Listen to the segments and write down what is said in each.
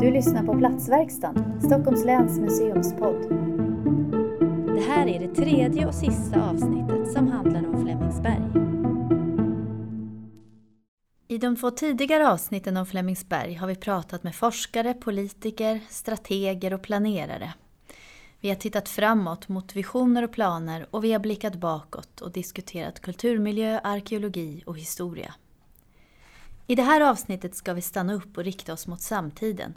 Du lyssnar på Platsverkstan, Stockholms läns museumspodd. Det här är det tredje och sista avsnittet som handlar om Flemingsberg. I de två tidigare avsnitten om Flemingsberg har vi pratat med forskare, politiker, strateger och planerare. Vi har tittat framåt mot visioner och planer och vi har blickat bakåt och diskuterat kulturmiljö, arkeologi och historia. I det här avsnittet ska vi stanna upp och rikta oss mot samtiden.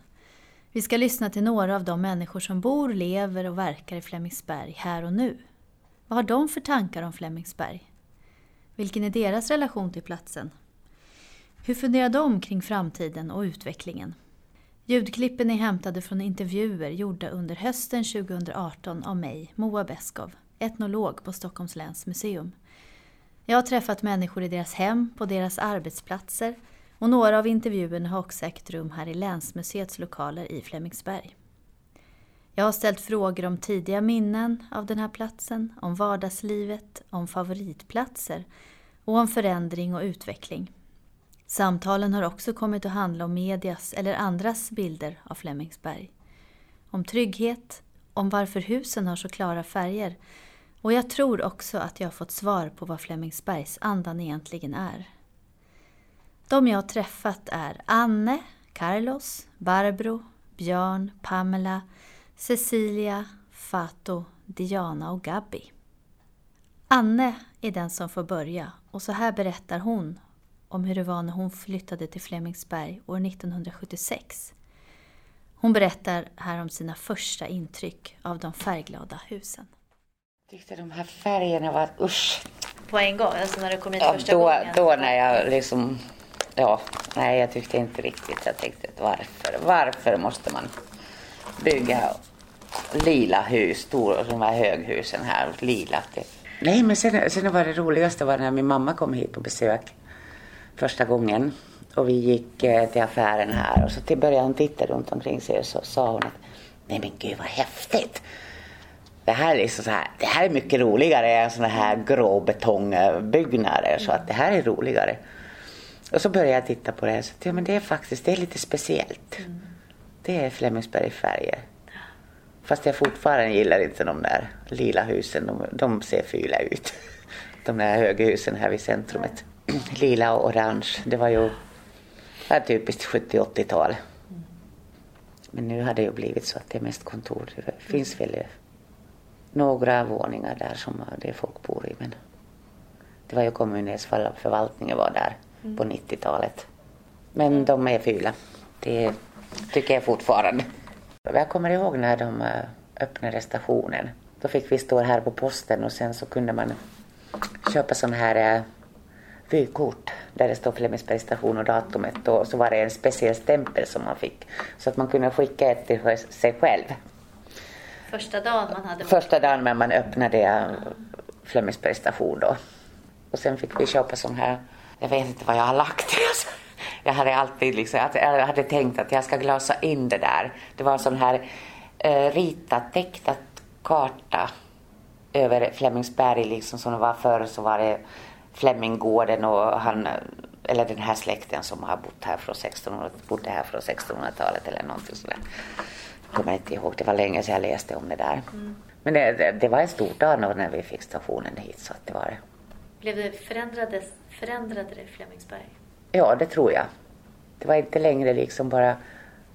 Vi ska lyssna till några av de människor som bor, lever och verkar i Flemingsberg här och nu. Vad har de för tankar om Flemingsberg? Vilken är deras relation till platsen? Hur funderar de kring framtiden och utvecklingen? Ljudklippen är hämtade från intervjuer gjorda under hösten 2018 av mig, Moa Beskov, etnolog på Stockholms läns museum. Jag har träffat människor i deras hem, på deras arbetsplatser och några av intervjuerna har också ägt rum här i Länsmuseets lokaler i Flemingsberg. Jag har ställt frågor om tidiga minnen av den här platsen, om vardagslivet, om favoritplatser och om förändring och utveckling. Samtalen har också kommit att handla om medias eller andras bilder av Flemingsberg. Om trygghet, om varför husen har så klara färger och jag tror också att jag har fått svar på vad Flemingsbergs andan egentligen är. De jag har träffat är Anne, Carlos, Barbro, Björn, Pamela, Cecilia, Fato, Diana och Gabby. Anne är den som får börja och så här berättar hon om hur det var när hon flyttade till Flemingsberg år 1976. Hon berättar här om sina första intryck av de färgglada husen. Jag tyckte de här färgerna var usch. På en gång? Alltså när du kom hit ja, första då, gången? Då när jag liksom... Ja, nej jag tyckte inte riktigt. Jag tänkte varför? Varför måste man bygga lila hus, stora, de här höghusen här, lila. Nej men sen, sen var det roligaste var när min mamma kom hit på besök första gången. Och vi gick eh, till affären här och så till början hon titta runt omkring sig och så sa hon att nej men gud vad häftigt. Det här är, liksom så här, det här är mycket roligare än sådana här gråbetongbyggnader så att det här är roligare. Och så började jag titta på det och så ja, men det är faktiskt det är lite speciellt. Mm. Det är Flemingsbergfärger. Fast jag fortfarande gillar inte de där lila husen. De, de ser fula ut. De där höghusen här vid centrumet. Lila och orange. Det var ju det typiskt 70-80-tal. Men nu har det ju blivit så att det är mest kontor. Det finns väl några våningar där som det folk bor i. Men det var ju kommunens förvaltningen var där mm. på 90-talet. Men de är fula. Det tycker jag fortfarande. Jag kommer ihåg när de eh, öppnade stationen. Då fick vi stå här på posten och sen så kunde man köpa sån här eh, vykort där det står Flemingsbergs station och datumet och så var det en speciell stämpel som man fick så att man kunde skicka ett till sig själv. Första dagen man hade Första dagen när man öppnade eh, Flemingsbergs station då. Och sen fick vi köpa sån här, jag vet inte vad jag har lagt i. Alltså. Jag hade alltid liksom, jag hade tänkt att jag ska glasa in det där. Det var en sån här eh, ritat, tecknat karta över Flemingsberg liksom som det var förr så var det Fleminggården och han, eller den här släkten som har bott här från 1600, bodde här från 1600-talet eller någonting sådär. Jag kommer inte ihåg, det var länge sedan jag läste om det där. Mm. Men det, det, det, var en stor dag när vi fick stationen hit så att det var det. Blev det förändrade, förändrade det Flemingsberg? Ja, det tror jag. Det var inte längre liksom bara...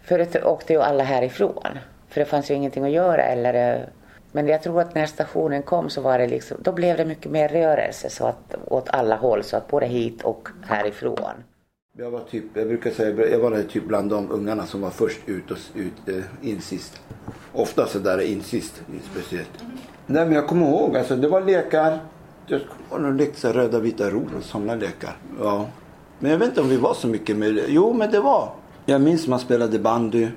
Förut åkte ju alla härifrån. För det fanns ju ingenting att göra eller... Men jag tror att när stationen kom så var det liksom, då blev det mycket mer rörelse så att, åt alla håll, så att både hit och härifrån. Jag var typ, jag brukar säga, jag var typ bland de ungarna som var först ut och ut, eh, in sist. Ofta så där in sist, speciellt. Nej men jag kommer ihåg, alltså det var lekar. Jag kommer nog lekte röda vita ror och sådana lekar. Ja. Men jag vet inte om vi var så mycket med det. Jo men det var. Jag minns man spelade bandy.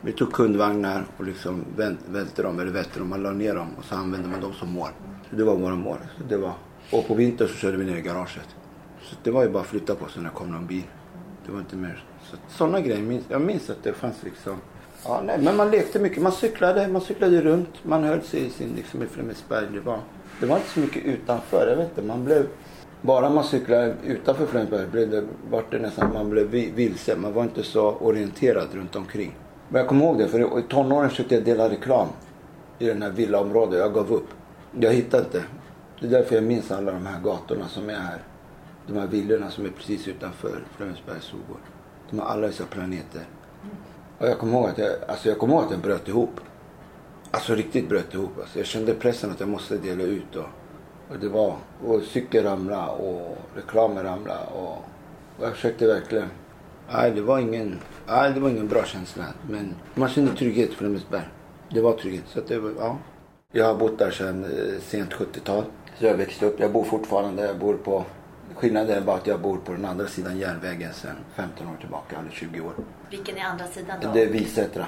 Vi tog kundvagnar och liksom välte dem, eller välte dem, man la ner dem och så använde man dem som mål. Så det var våra mål. Så det var. Och på vintern så körde vi ner i garaget. Så det var ju bara att flytta på sig när det kom någon bil. Det var inte mer. Så, sådana grejer. Minns, jag minns att det fanns liksom. Ja, nej, men man lekte mycket. Man cyklade, man cyklade runt. Man höll sig i sin liksom, i Flemingsberg. Det var, det var inte så mycket utanför. Jag vet inte, man blev Bara man cyklade utanför Flemingsberg blev det, var det nästan, man blev vilse. Man var inte så orienterad runt omkring. Men jag kommer ihåg det, för i tonåren försökte jag dela reklam i den här villaområdet. Jag gav upp. Jag hittade inte. Det är därför jag minns alla de här gatorna som är här. De här villorna som är precis utanför Flemingsbergs Sogård. De har alla dessa planeter. Och jag kommer ihåg att jag, alltså jag, kommer ihåg att jag bröt ihop. Alltså riktigt bröt ihop. Alltså jag kände pressen att jag måste dela ut. Och, och det var, och cykeln ramlade och reklamen ramlade. Och, och jag försökte verkligen. Nej, det var ingen, nej, det var ingen bra känsla. Men man kände trygghet i Flemingsberg. Det var trygghet. Så att det var, ja. Jag har bott där sedan eh, sent 70-tal. Så jag växte upp. Jag bor fortfarande. Jag bor på Skillnaden är bara att jag bor på den andra sidan järnvägen sedan 15 år tillbaka, eller 20 år. Vilken är andra sidan då? Det är Visättra,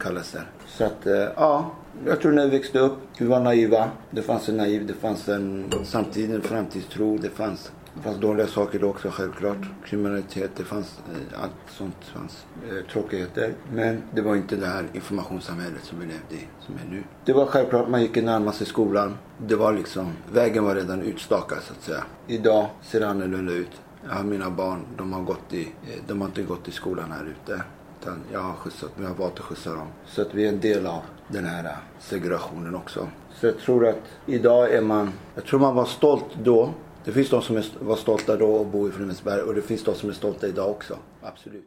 kallas det. Så att, eh, ja. Jag tror när vi växte upp, vi var naiva. Det fanns en naiv, det fanns en samtid, en framtidstro. Det fanns, det fanns dåliga saker då också självklart. Kriminalitet, det fanns eh, allt sånt. fanns eh, tråkigheter. Men det var inte det här informationssamhället som vi levde i, som är nu. Det var självklart, man gick i närmaste skolan. Det var liksom, vägen var redan utstakad så att säga. Idag ser det annorlunda ut. Ja, mina barn, de har, gått i, eh, de har inte gått i skolan här ute. Utan jag har skjutsat, jag har valt att skjutsa dem. Så att vi är en del av den här eh, segregationen också. Så jag tror att idag är man, jag tror man var stolt då. Det finns de som var stolta då och bor i Flemingsberg och det finns de som är stolta idag också. Absolut.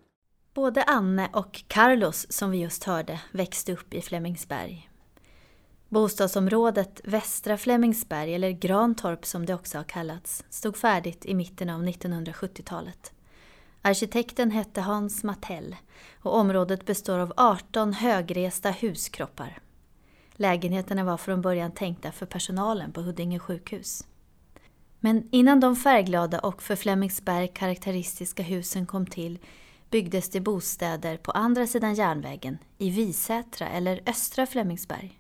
Både Anne och Carlos, som vi just hörde, växte upp i Flemingsberg. Bostadsområdet Västra Flemingsberg, eller Grantorp som det också har kallats, stod färdigt i mitten av 1970-talet. Arkitekten hette Hans Mattell och området består av 18 högresta huskroppar. Lägenheterna var från början tänkta för personalen på Huddinge sjukhus. Men innan de färgglada och för Flemingsberg karaktäristiska husen kom till byggdes det bostäder på andra sidan järnvägen, i Visätra eller Östra Flemingsberg.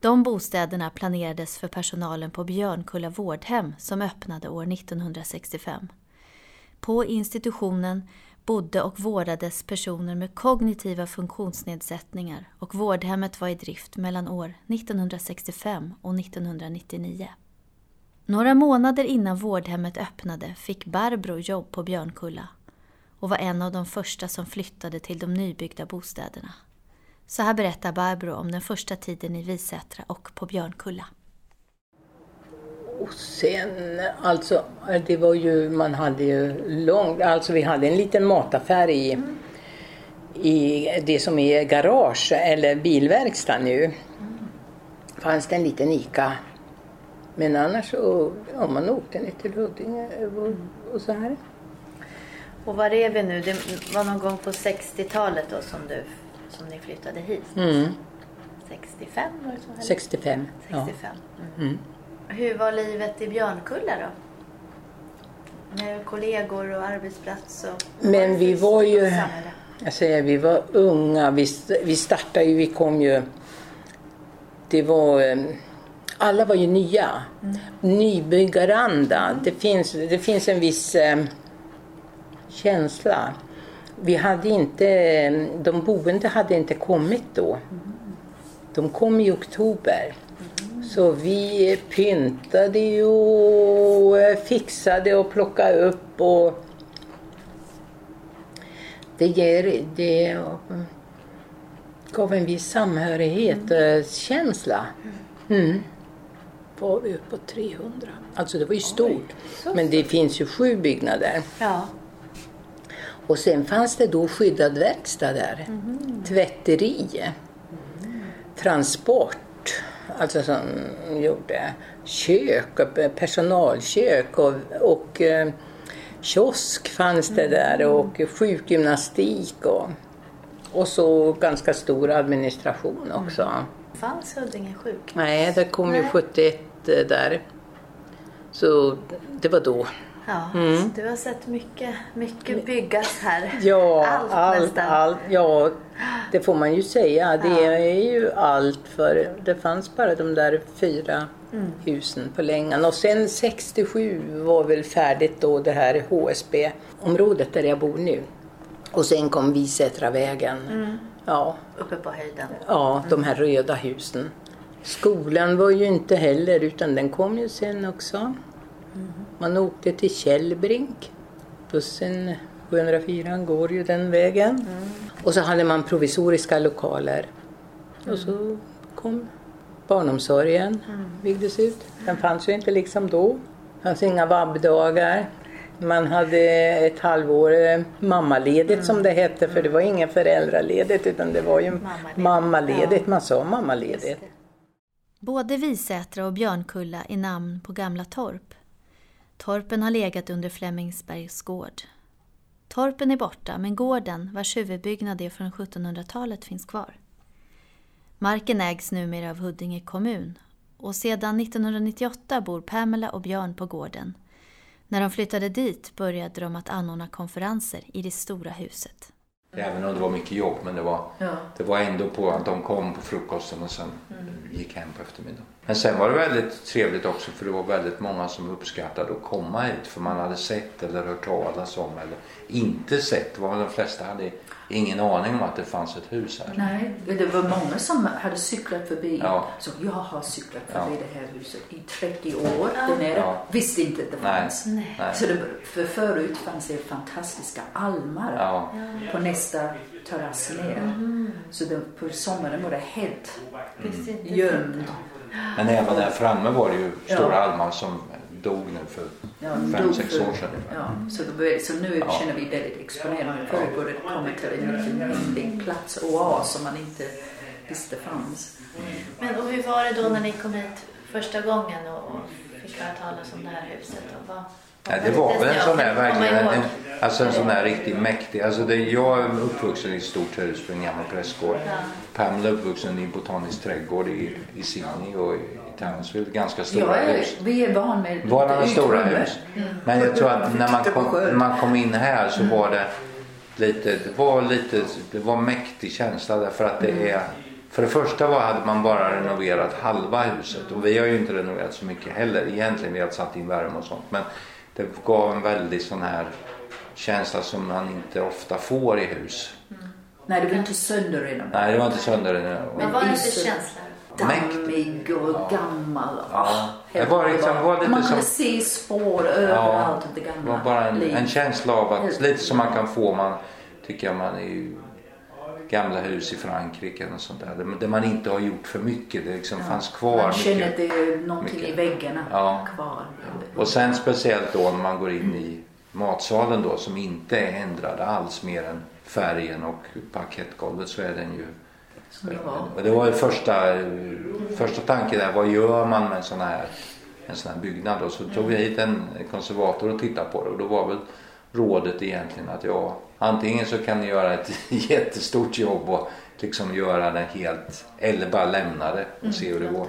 De bostäderna planerades för personalen på Björnkulla vårdhem som öppnade år 1965. På institutionen bodde och vårdades personer med kognitiva funktionsnedsättningar och vårdhemmet var i drift mellan år 1965 och 1999. Några månader innan vårdhemmet öppnade fick Barbro jobb på Björnkulla och var en av de första som flyttade till de nybyggda bostäderna. Så här berättar Barbro om den första tiden i Visätra och på Björnkulla. Och sen, alltså, det var ju, man hade ju långt, alltså vi hade en liten mataffär i, i det som är garage eller bilverkstad nu. Fanns det en liten ICA. Men annars så, ja man åkte ner till Huddinge och, och så här. Och var är vi nu? Det var någon gång på 60-talet då som, du, som ni flyttade hit? Mm, 65 var det så? eller? 65. Ja. 65. Mm. Hur var livet i Björnkulla då? Med kollegor och arbetsplats och... Men vi var ju-? Jag säger, vi var unga. Vi, vi startade ju, vi kom ju... Det var... eh, Alla var ju nya. Nybyggaranda. Det finns, det finns en viss eh, känsla. Vi hade inte... De boende hade inte kommit då. De kom i oktober. Så vi pyntade ju och fixade och plockade upp och det, ger, det gav en viss samhörighetskänsla. Mm. var vi uppe på 300. Alltså det var ju stort. Men det finns ju sju byggnader. Ja. Och sen fanns det då skyddad verkstad där. Tvätteri. Transport. Alltså som gjorde kök, och personalkök och, och eh, kiosk fanns det där och sjukgymnastik och, och så ganska stor administration också. Fanns Huddinge sjuk? Nej, det kom ju Nej. 71 där. Så det var då. Ja, Mm. du har sett mycket, mycket byggas här. Ja, allt, allt, allt, ja, det får man ju säga. Det Ja. är ju allt för det fanns bara de där fyra Mm. husen på Längan. Och sen 67 var väl färdigt då det här HSB-området där jag bor nu. Och sen kom Visätravägen. Mm. Ja, Uppe på höjden. ja, de här röda husen. Skolan var ju inte heller, utan den kom ju sen också. Man åkte till Källbrink. Bussen 704 går ju den vägen. Mm. Och så hade man provisoriska lokaler. Mm. Och så kom barnomsorgen, mm. byggdes ut. Den fanns ju inte liksom då. Det fanns inga vabbdagar. Man hade ett halvår eh, mammaledigt mm. som det hette för det var ingen föräldraledigt utan det var ju mammaledigt. mammaledigt. Man sa mammaledigt. Både Visätra och Björnkulla är namn på gamla torp. Torpen har legat under Flemingsbergs gård. Torpen är borta men gården, vars huvudbyggnad är från 1700-talet, finns kvar. Marken ägs numera av Huddinge kommun och sedan 1998 bor Pamela och Björn på gården. När de flyttade dit började de att anordna konferenser i det stora huset. Även om det var mycket jobb men det var, ja. det var ändå på att de kom på frukosten och sen mm. gick hem på eftermiddagen. Men sen var det väldigt trevligt också för det var väldigt många som uppskattade att komma hit för man hade sett eller hört talas om eller inte sett. Det var de flesta hade ingen aning om att det fanns ett hus här. Nej, det var många som hade cyklat förbi. Ja. Så jag har cyklat förbi ja. det här huset i 30 år ja. där nere. Ja. Visste inte att det fanns. Nej. Nej. Så det, för förut fanns det fantastiska almar ja. på nästa terrass ner. Mm. Så det, på sommaren var det helt mm. gömd. Men även där framme var det ju stora almar som dog nu för ja, fem, sex år sedan. Ja, så, då, så nu ja. känner vi väldigt exponerade. Borde det komma till en liten hemlig plats, oas som man inte visste fanns. Men och hur var det då när ni kom hit första gången och, och fick höra talas om det här huset? Och vad, Ja, det var väl en sån där verkligen, en, alltså en sån där riktigt mäktig. Alltså det, jag är uppvuxen i ett stort hus på en gammal prästgård. Ja. Pamela är uppvuxen i en botanisk trädgård i, i Sydney och i, Townsville. Ganska stora är, hus. Vi är van med Våra stora hus. Mm. Men jag tror att när man kom, när man kom in här så var det lite, det var lite, det var mäktig känsla därför att det mm. är för det första var, hade man bara renoverat halva huset och vi har ju inte renoverat så mycket heller egentligen. Vi har satt in värme och sånt. Men det gav en väldigt sån här känsla som man inte ofta får i hus. Mm. Nej, det var inte sönderrenoverat. Nej, det var inte sönderrenoverat. Men vad var det för känsla? Dammig och ja. gammal. Ja. Det var liksom, det var lite man kunde se spår överallt av det gamla. Det var bara en, en känsla av att, lite som man kan få man, tycker jag man i gamla hus i Frankrike och sånt där. Där man inte har gjort för mycket. Det liksom ja. fanns kvar Man känner att det är någonting mycket. i väggarna ja. kvar. Och sen speciellt då när man går in i matsalen då som inte är ändrad alls mer än färgen och parkettgolvet så är den ju som det var. Och det var ju första, första tanken där, vad gör man med en sån här, en sån här byggnad? Och så tog vi hit en konservator och tittade på det och då var väl rådet egentligen att ja, antingen så kan ni göra ett jättestort jobb och liksom göra det helt eller bara lämna det och se hur det går.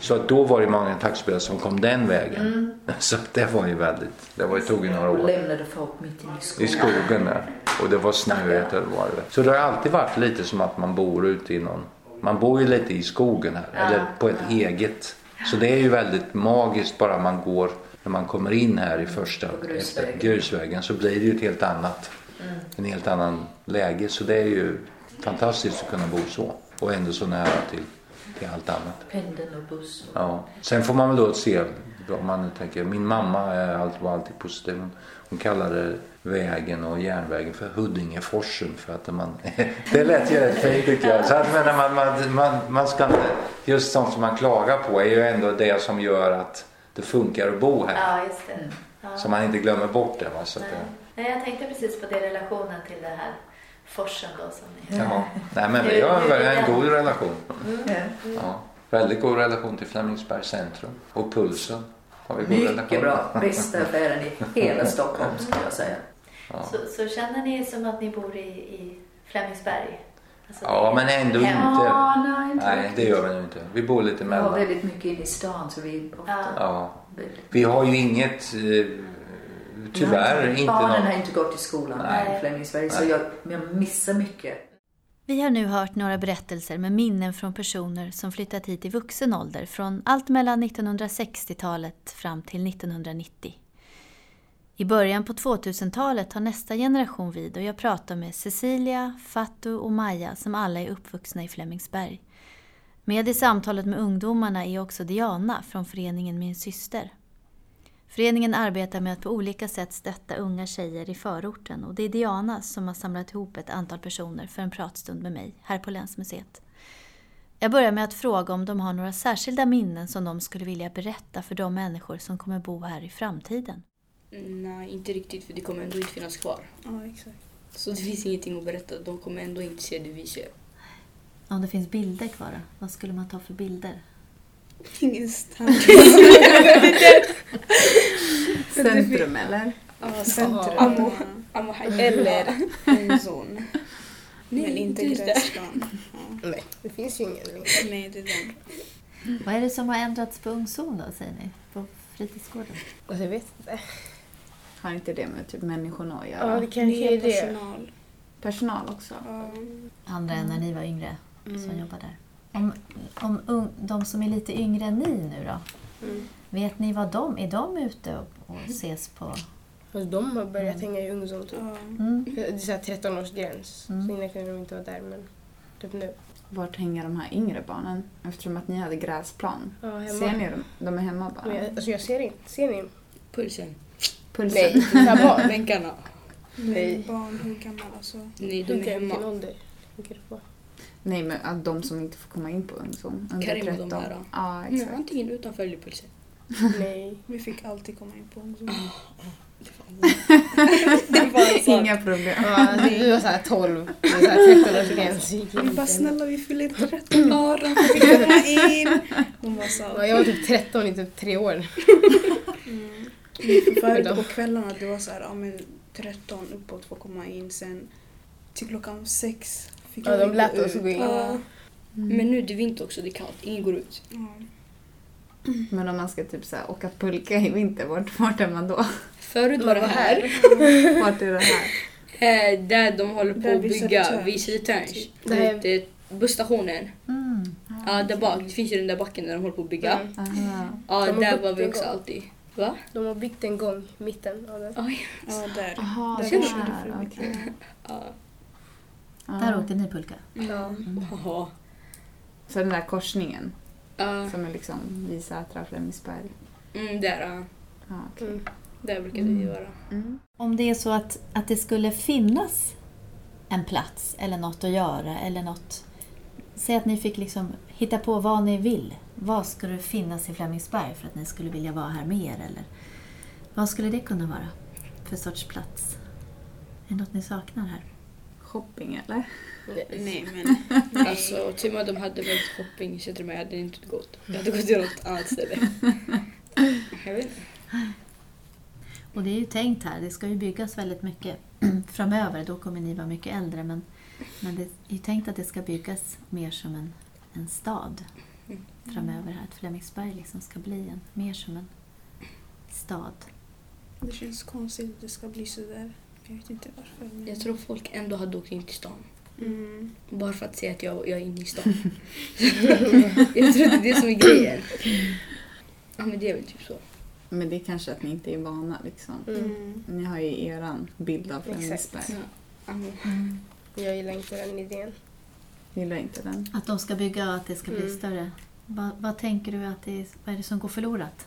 Så att då var det många taxibilar som kom den vägen. Mm. Så det var ju väldigt, det var ju, tog ju några år. Och lämnade folk mitt i skogen. I skogen där. Och det var snöigt eller var det. Så det har alltid varit lite som att man bor ute i någon, man bor ju lite i skogen här. Ja. Eller på ett eget. Så det är ju väldigt magiskt bara man går, när man kommer in här i första grusvägen, grusvägen så blir det ju ett helt annat, mm. en helt annan läge. Så det är ju fantastiskt att kunna bo så. Och ändå så nära till till allt annat. Pendeln och buss. Ja. Sen får man väl då se om man tänker. Min mamma var alltid positiv. Hon kallade vägen och järnvägen för Huddingeforsen för att man, det lät ju rätt fint tycker jag. Så att, men man, man, man, man ska inte, just sånt som man klagar på är ju ändå det som gör att det funkar att bo här. Ja, just det. Mm. Ja. Så man inte glömmer bort det. Va? Så Nej. Det... Nej, jag tänkte precis på det relationen till det här forsen då som ni... Ja. Nej men vi har en god relation. Mm. Ja. Väldigt god relation till Flemingsbergs centrum och Pulsen. Har vi god Mycket relation. bra. Bästa affären i hela Stockholm skulle jag säga. Ja. Så, så, känner ni som att ni bor i, i Flemingsberg? Alltså ja men ändå inte. Ja, nej, inte nej det gör vi nog inte. Vi bor lite mellan. Vi har väldigt mycket inne i stan så vi ofta... Ja. Vi har ju inget eh, tyvärr Nej, inte Barnen någon... har inte gått i skolan i Flemingsberg så jag, jag missar mycket. Vi har nu hört några berättelser med minnen från personer som flyttat hit i vuxen ålder från allt mellan 1960-talet fram till 1990. I början på 2000-talet tar nästa generation vid och jag pratar med Cecilia, Fatu och Maja som alla är uppvuxna i Flemingsberg. Med i samtalet med ungdomarna är också Diana från föreningen Min syster. Föreningen arbetar med att på olika sätt stötta unga tjejer i förorten och det är Diana som har samlat ihop ett antal personer för en pratstund med mig här på Länsmuseet. Jag börjar med att fråga om de har några särskilda minnen som de skulle vilja berätta för de människor som kommer bo här i framtiden. Nej, inte riktigt för det kommer ändå inte finnas kvar. Ja, exakt. Så det finns ingenting att berätta. De kommer ändå inte se det vi ser. Om det finns bilder kvar då? Vad skulle man ta för bilder? Ingenstans. Centrum eller? Ja, centrum. Amo. Amo. Eller en zon. Nej, Men inte. Ja. Nej, det finns ju ingen längre. Nej, det är den. Vad är det som har ändrats på ungzon då, säger ni? På fritidsgården? Alltså, jag vet inte. Har inte det med typ människorna att göra? Ja, det kanske är det. personal. Personal också? Ja. Andra än när ni var yngre som Mm. jobbar där. Om, om ung, de som är lite yngre än ni nu då? Mm. Vet ni vad de, är de ute och, och ses på? Alltså, de har börjat hänga i ungzon typ. Mm. Det är så här 13-årsgräns. Mm. Så innan kunde de inte vara där men typ nu. Vart hänger de här yngre barnen? Eftersom att ni hade gräsplan. Ja, hemma. Ser ni dem? De är hemma bara? Men jag, alltså jag ser inte. Ser ni? Pulsen. Pulsen? Nej, så här barn. Bänkarna. Nej. Barn, hur gammal alltså? Nej, de är hemma. Nej, men att de som inte får komma in på. Under Karim och de 13. här då? Ja, Nej, exakt. antingen utanför eller pulsen. Nej. Vi fick alltid komma in på. Det var så. Inga problem. Ja, du var såhär 12. Det är så här 13-årsgräns. Vi bara snälla vi fyller inte 13 år, de får komma in. De var så. Ja, jag var typ 13 i typ tre år. Mm. Förut på kvällarna det var så här, ja men 13 uppåt får komma in sen till klockan sex fick Ja, jag de inte lät oss ut. gå in. Ja. Men nu är det vinter också, det är kallt. Ingen går ut. Ja. Men om man ska typ så här, åka pulka i vinter, vart, vart är man då? Förut var det här, Vart är det här? eh, där de håller på att bygga vid Södertörns. Typ. Här- är busstationen. Mm. Ja, där bak. Det finns ju den där backen där de håller på att bygga. Mm. Ja, har där var vi också alltid. Va? De har byggt en gång i mitten av den. Oj. ja, där. Aha, Där där. förbi. okej. Ja. Där åkte ni pulka? Ja. Jaha. Så den där korsningen Ja, som är liksom vid Sätra och Flemingsberg. mm, där, ja. Ja, okej. Mm. där brukade vi vara. Mm. Om det är så att, att det skulle finnas en plats eller något att göra eller något. Säg att ni fick liksom hitta på vad ni vill. Vad skulle det finnas i Flemingsberg för att ni skulle vilja vara här mer? Eller vad skulle det kunna vara för sorts plats? Är det något ni saknar här? Shopping eller? Nej men Alltså, till och med de hade väl shoppingcentrum, men jag hade inte gått. Jag hade gått till något annat ställe. Jag vet inte. Och det är ju tänkt här, det ska ju byggas väldigt mycket framöver. Då kommer ni vara mycket äldre. Men, men det är ju tänkt att det ska byggas mer som en, en stad framöver här. Att Flemingsberg liksom ska bli en, mer som en stad. det känns konstigt att det ska bli så där. Jag vet inte varför. Men... Jag tror folk ändå hade åkt in till stan. Mm. Bara för att säga att jag, jag är inne i stan. jag tror det är det som är grejen. Ja, men det är väl typ så. Men det är kanske att ni inte är vana liksom. Mm. Ni har ju eran bild av Flemingsberg. Exakt. Ja. Jag gillar inte den idén. Gillar inte den? Att de ska bygga och att det ska bli Mm. större. Va, vad tänker du att det är, vad är det som går förlorat?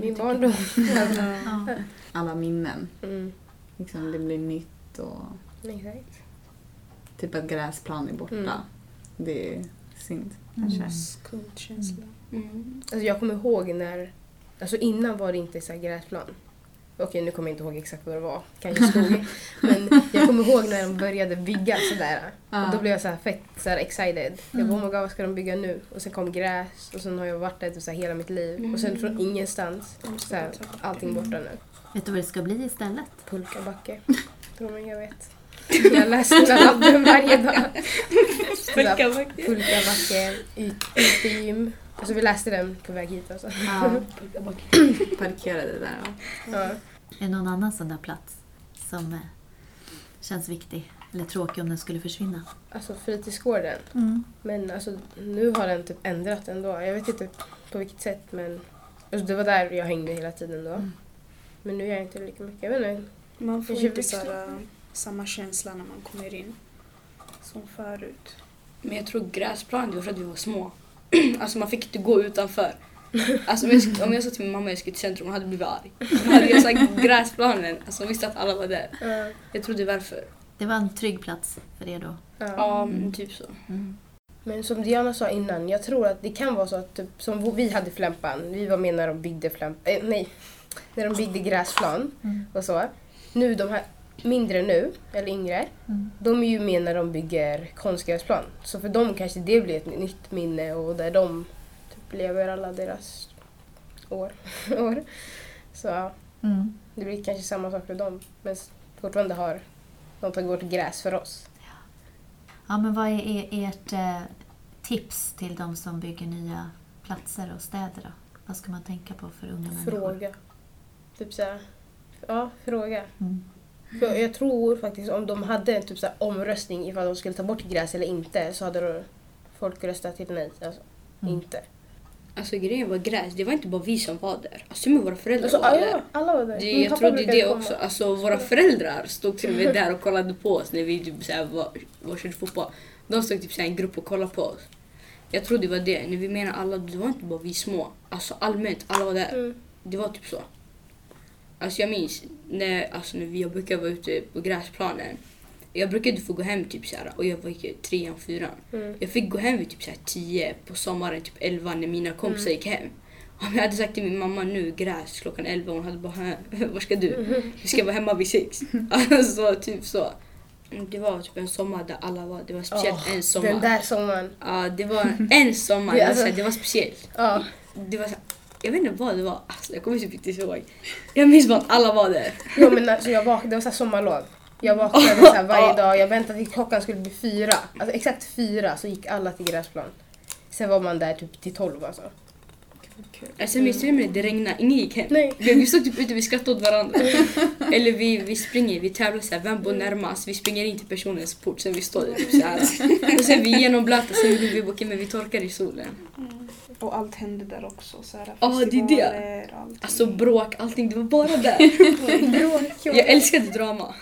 Min barndom. Ja. Alla minnen. Mm. Liksom, det blir nytt och Exakt. typ att gräsplan är borta. Mm. Det är synd kanske. Skuldkänsla. Mm. Alltså jag kommer ihåg när, alltså innan var det inte så här gräsplan. Okej nu kommer jag inte ihåg exakt vad det var, kanske skog. Men jag kommer ihåg när de började bygga sådär. Ja. Och då blev jag så här fett så här excited. Jag bara oh my god vad ska de bygga nu? Och sen kom gräs och sen har jag varit där typ så här hela mitt liv. Och sen från ingenstans, så här, allting borta nu. Vet du vad det ska bli istället? Pulkabacke. Tror man jag vet. Jag läste den lappen varje dag. Pulkabacke. Pulkabacke, utegym. Alltså vi läste den på väg hit alltså. Ja, parkerade där. Ja. Är det någon annan sån där plats som eh, känns viktig eller tråkig om den skulle försvinna? Alltså fritidsgården. Men alltså, nu har den typ ändrat ändå. Jag vet inte på vilket sätt men alltså, det var där jag hängde hela tiden då. Men nu gör jag inte lika mycket. Jag vet inte. Man får inte köper så här, samma känsla när man kommer in som förut. Men jag tror gräsplan, det var för att vi var små. alltså man fick inte gå utanför. Alltså, om, jag, om jag sa till min mamma att jag skulle till centrum, hon hade blivit arg. Då hade jag sagt gräsplanen. Alltså, hon visste att alla var där. Jag trodde varför. Det var en trygg plats för er då? Ja, men typ så. Mm. Men som Diana sa innan, jag tror att det kan vara så att typ, som vi hade Flämpan, vi var med när de byggde Flämpan, eh, nej, när de byggde gräsplan och så. Nu de här mindre nu, eller yngre, de är ju med när de bygger konstgräsplan. Så för dem kanske det blir ett nytt minne och där de typ lever alla deras år. år. Så ja, Mm. det blir kanske samma sak för dem. Men fortfarande har de tagit bort gräs för oss. Ja, men vad är ert eh, tips till de som bygger nya platser och städer då? Vad ska man tänka på för unga människor? Fråga. Typ såhär, ja, fråga. Mm. För jag tror faktiskt om de hade en typ såhär omröstning ifall de skulle ta bort gräs eller inte så hade då folk röstat till nej. Alltså, Mm. inte. Alltså grejen var gräs, det var inte bara vi som var där. Alltså med våra föräldrar Alltså, var ja, där. alla var där. Det, jag trodde det komma. också. Alltså våra föräldrar stod till och med där och kollade på oss när vi typ såhär var, var körde fotboll. De stod typ såhär i en grupp och kollade på oss. Jag trodde det var det. När vi menar alla, det var inte bara vi små. Alltså allmänt, alla var där. Mm. Det var typ så. Alltså jag minns när, alltså när jag brukade vara ute på gräsplanen. Jag brukade få gå hem typ såhär och jag var i trean, fyran. Mm. Jag fick gå hem vid typ såhär tio på sommaren, typ elva när mina kompisar Mm. gick hem. Om jag hade sagt till min mamma nu gräs klockan elva hon hade bara "Hä, var ska du? Vi ska vara hemma vid sex. Alltså typ så. Det var typ en sommar där alla var, det var speciellt Åh, en sommar. Den där sommaren. Ja, det var en sommar, alltså- det var speciellt. Ja. Det var så här, jag vet inte vad det var, alltså, jag kommer typ inte ihåg. Jag minns bara att alla var där. Jo, men alltså, jag vaknade, det var så här sommarlov. Jag vaknade så här varje dag, jag väntade tills klockan skulle bli fyra. Alltså exakt fyra så gick alla till gräsplan. Sen var man där typ till tolv alltså. Alltså, jag minns med det regnade, ingen gick hem. Nej. Vi, stod typ ute, vi skrattade åt varandra. Eller vi, vi springer, vi tävlar såhär, vem bor närmast? Vi springer in till personens port, sen vi står där typ såhär. Och sen vi genomblöta, sen vi vi men vi torkar i solen. Och allt hände där också. Så här, Ja, det är det. allting. Alltså bråk, allting, det var bara där. Jag älskade drama.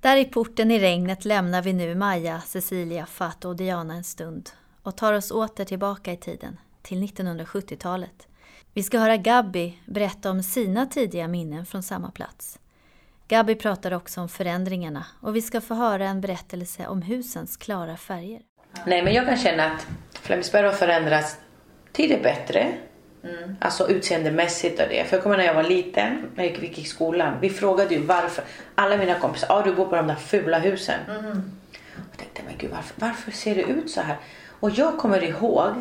Där i porten i regnet lämnar vi nu Maja, Cecilia, Fato och Diana en stund och tar oss åter tillbaka i tiden, till 1970-talet. Vi ska höra Gabby berätta om sina tidiga minnen från samma plats. Gabby pratar också om förändringarna och vi ska få höra en berättelse om husens klara färger. Nej, men jag kan känna att Flemingsberg har förändrats till det bättre. Alltså utseendemässigt och det. För jag kommer när jag var liten, när jag gick i skolan. Vi frågade ju varför. Alla mina kompisar, ah, du bor på de där fula husen. Jag tänkte, men gud varför, varför ser det ut så här? Och jag kommer ihåg,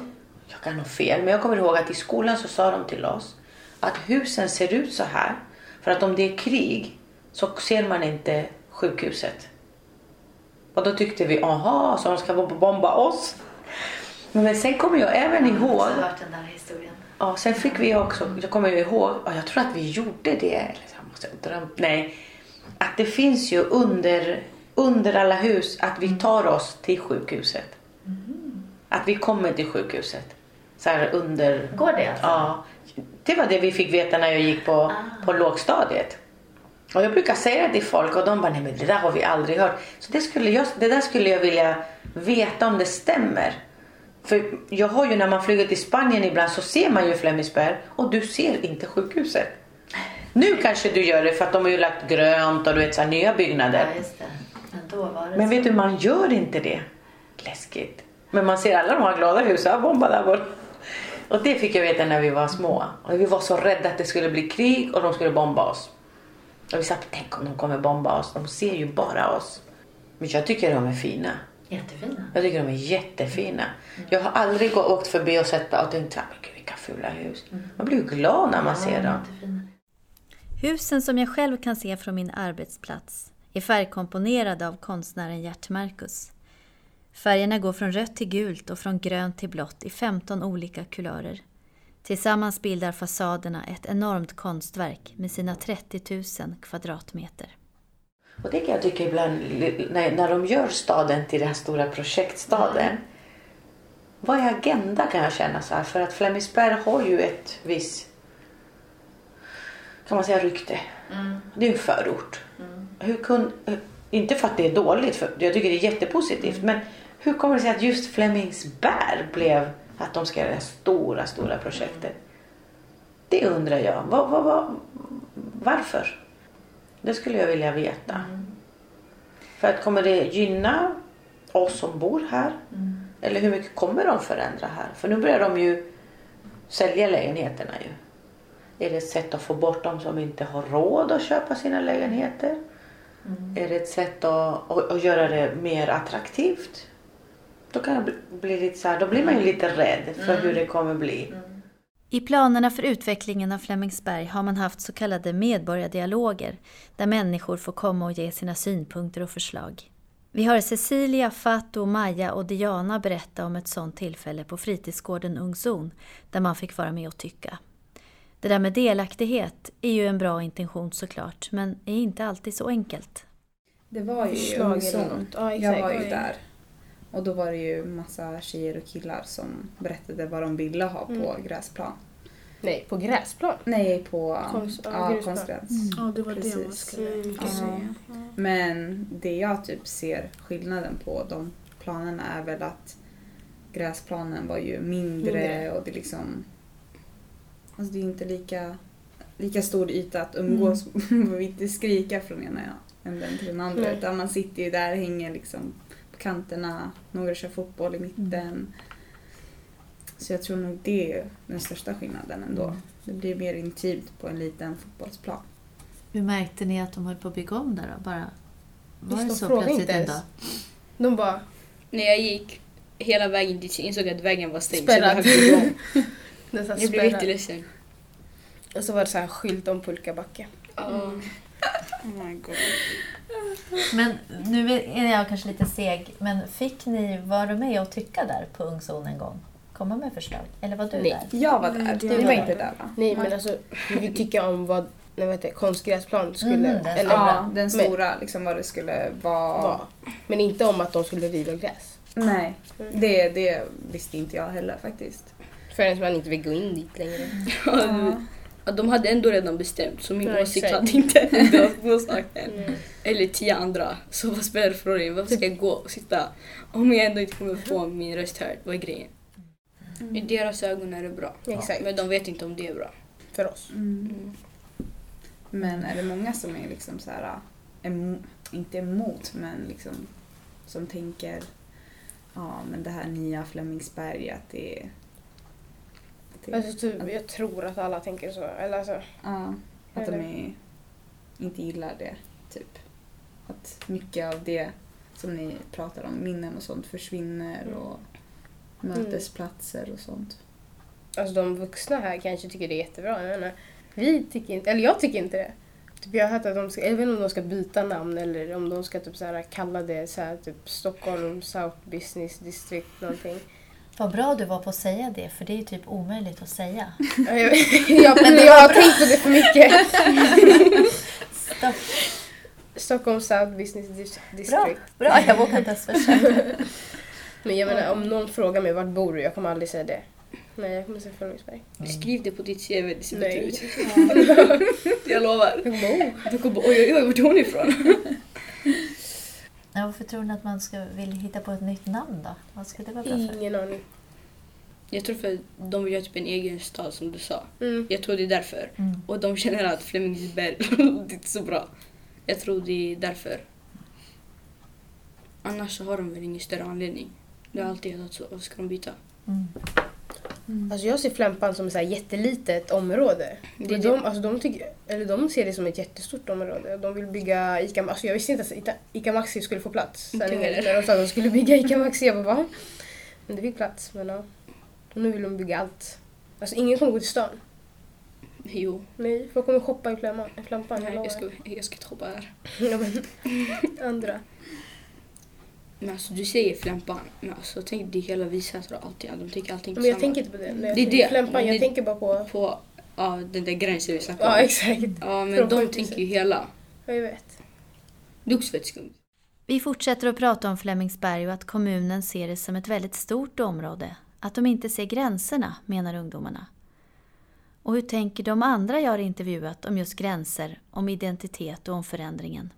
jag kan ha fel, men jag kommer ihåg att i skolan så sa de till oss att husen ser ut så här. För att om det är krig så ser man inte sjukhuset. Och då tyckte vi, aha, så de ska bomba oss? Men sen kommer jag även ihåg, hört den där historien. ja, sen fick vi också, jag kommer ihåg, och jag tror att vi gjorde det, eller jag måste drömt, nej. Att det finns ju under, under alla hus att vi tar oss till sjukhuset. Att vi kommer till sjukhuset. Så här under... Går det alltså? Ja. Det var det vi fick veta när jag gick på, på lågstadiet. Och jag brukar säga det till folk och de bara, nej men det där har vi aldrig hört. Så det, skulle jag, det där skulle jag vilja veta om det stämmer. För jag har ju när man flyger till Spanien ibland så ser man ju Flemingsberg och du ser inte sjukhuset. Nu kanske du gör det för att de har ju lagt grönt och du vet så här, nya byggnader. det. Men Men vet du, man gör inte det. Läskigt. Men man ser alla de här glada husen, bomba där borta. Och det fick jag veta när vi var små. Och vi var så rädda att det skulle bli krig och de skulle bomba oss. Och vi sa, tänk om de kommer bomba oss. De ser ju bara oss. Men jag tycker de är fina. Jättefina. Jag tycker de är jättefina. Jag har aldrig åkt förbi och sett och tänkt, "Ah, men gud vilka fula hus. Man blir ju glad när man ser dem. Husen som jag själv kan se från min arbetsplats är färgkomponerade av konstnären Gert Marcus. Färgerna går från rött till gult och från grönt till blått i 15 olika kulörer. Tillsammans bildar fasaderna ett enormt konstverk med sina 30 000 kvadratmeter. Och det kan jag tycka ibland när, när de gör staden till den här stora projektstaden. Vad är agenda kan jag känna så här? För att Flemingsberg har ju ett visst, kan man säga rykte. Det är en förort. Hur kun, inte för att det är dåligt, för jag tycker det är jättepositivt. Men hur kommer det sig att just Flemingsberg blev att de ska göra det här stora, stora projektet? Det undrar jag. Var, var, var, varför? Det skulle jag vilja veta. Mm. För att kommer det gynna oss som bor här? Mm. Eller hur mycket kommer de förändra här? För nu börjar de ju sälja lägenheterna ju. Är det ett sätt att få bort de som inte har råd att köpa sina lägenheter? Mm. Är det ett sätt att, att, att, göra det mer attraktivt? Då, kan bli, bli lite så här, då blir man ju lite rädd för mm. hur det kommer bli. Mm. I planerna för utvecklingen av Flemingsberg har man haft så kallade medborgardialoger där människor får komma och ge sina synpunkter och förslag. Vi hör Cecilia, Fatou, Maja och Diana berätta om ett sådant tillfälle på fritidsgården Ungzon där man fick vara med och tycka. Det där med delaktighet är ju en bra intention såklart, men är inte alltid så enkelt. Det var ju Ungzon. Ja, jag var ju där. Och då var det ju massa tjejer och killar som berättade vad de ville ha på mm. gräsplan. Nej, på gräsplan? Nej, på Konst, ja, konstgräs. Mm. Ja, det var Precis. det man skulle mm. säga. Men det jag typ ser skillnaden på de planerna är väl att gräsplanen var ju mindre, mindre. och det liksom... Alltså det är inte lika, lika stor yta att umgås mm. och inte skrika från ena änden till den andra. Utan man sitter ju där och hänger liksom kanterna, några kör fotboll i mitten. Mm. Så jag tror nog det är den största skillnaden ändå. Mm. Det blir mer intimt på en liten fotbollsplan. Hur märkte ni att de höll på att bygga om där då? Bara, var det så plötsligt en dag? De bara... När jag gick hela vägen dit insåg jag att vägen var stängd. Spärrad. jag, jag blev jätteledsen. Och så var det så här skylt om pulkabacke. Mm. Oh my God. Men nu är jag kanske lite seg, men fick ni, var du med och tycka där på Ungzon en gång? komma med förslag? Eller var du Nej. där? Jag var där. Du var inte där va? Nej, men alltså vi tycker om vad nej, vad heter, konstgräsplan skulle... Mm, den, eller, ja, den stora, men, liksom vad det skulle vara. Va. Men inte om att de skulle riva gräs. Nej, mm. det, det visste inte jag heller faktiskt. Förrän man inte vill gå in dit längre. Ja. De hade ändå redan bestämt så min ja, åsikt hade inte ändrats på saken. Mm. Eller tio andra. Så vad spelar det för roll? Varför ska jag gå och sitta om jag ändå inte kommer få min röst hörd? Vad är grejen? Mm. I deras ögon är det bra. Exakt. Men de vet inte om det är bra. För oss. Mm. mm. Men är det många som är liksom så här, em, inte emot, men liksom som tänker ja men det här nya Flemingsberg att det är... Att alltså, typ, att, jag tror att alla tänker så. Eller alltså, ja, att de är, inte gillar det. Typ. Att mycket av det som ni pratar om, minnen och sånt försvinner. Mm. och mötesplatser och sånt. Alltså de vuxna här kanske tycker det är jättebra. Jag menar, vi tycker inte, eller jag tycker inte det. Typ jag har hört att de ska, jag vet inte om de ska byta namn eller om de ska typ så här kalla det så här, typ Stockholm South Business District någonting. Vad bra du var på att säga det, för det är ju typ omöjligt att säga. ja, men jag har tänkt på det för mycket. Stopp. Stockholm South Business District. Bra, bra. jag vågar inte ens försöka. Men jag menar om någon frågar mig vart bor du? Jag kommer aldrig säga det. Nej, jag kommer säga Flemingsberg. Mm. Skriv det på ditt CV, det ser Nej. ut. jag lovar. Jag kommer oh. Du kommer oj oj oj, vart är hon ifrån? Ja, varför tror ni att man ska vilja hitta på ett nytt namn då? Vad skulle det vara bra för? Ingen aning. Jag tror för att de vill göra typ en egen stad som du sa. Mm. Jag tror det är därför. Mm. Och de känner att Flemingsberg, det är inte så bra. Jag tror det är därför. Annars så har de väl ingen större anledning. Det har alltid hetat så. Varför ska de byta? Mm. Mm. Alltså jag ser Flämpan som ett jättelitet område. Det de, alltså de, tycker, eller de ser det som ett jättestort område. De vill bygga ICA alltså Jag visste inte att ICA Maxi skulle få plats. Sen när de sa att de skulle bygga ICA Maxi, jag bara Men det fick plats. Men ja. Och nu vill de bygga allt. Alltså ingen kommer gå till stan. Jo. Nej, folk kommer shoppa i Flämpan. Nej, jag ska, jag ska inte shoppa här. ja, men, andra. Men alltså du säger flämpan, men alltså tänk det hela Visätra och allting, de tänker allting Men jag samma. tänker inte på det. Nej, det är det. Flämpan, jag det, tänker bara på... På ja, den där gränsen vi snackade om. Ja, exakt. Ja, men de tänker ju hela. Ja, jag vet. Det är också fett skumt. Vi fortsätter att prata om Flemingsberg och att kommunen ser det som ett väldigt stort område. Att de inte ser gränserna, menar ungdomarna. Och hur tänker de andra jag har intervjuat om just gränser, om identitet och om förändringen?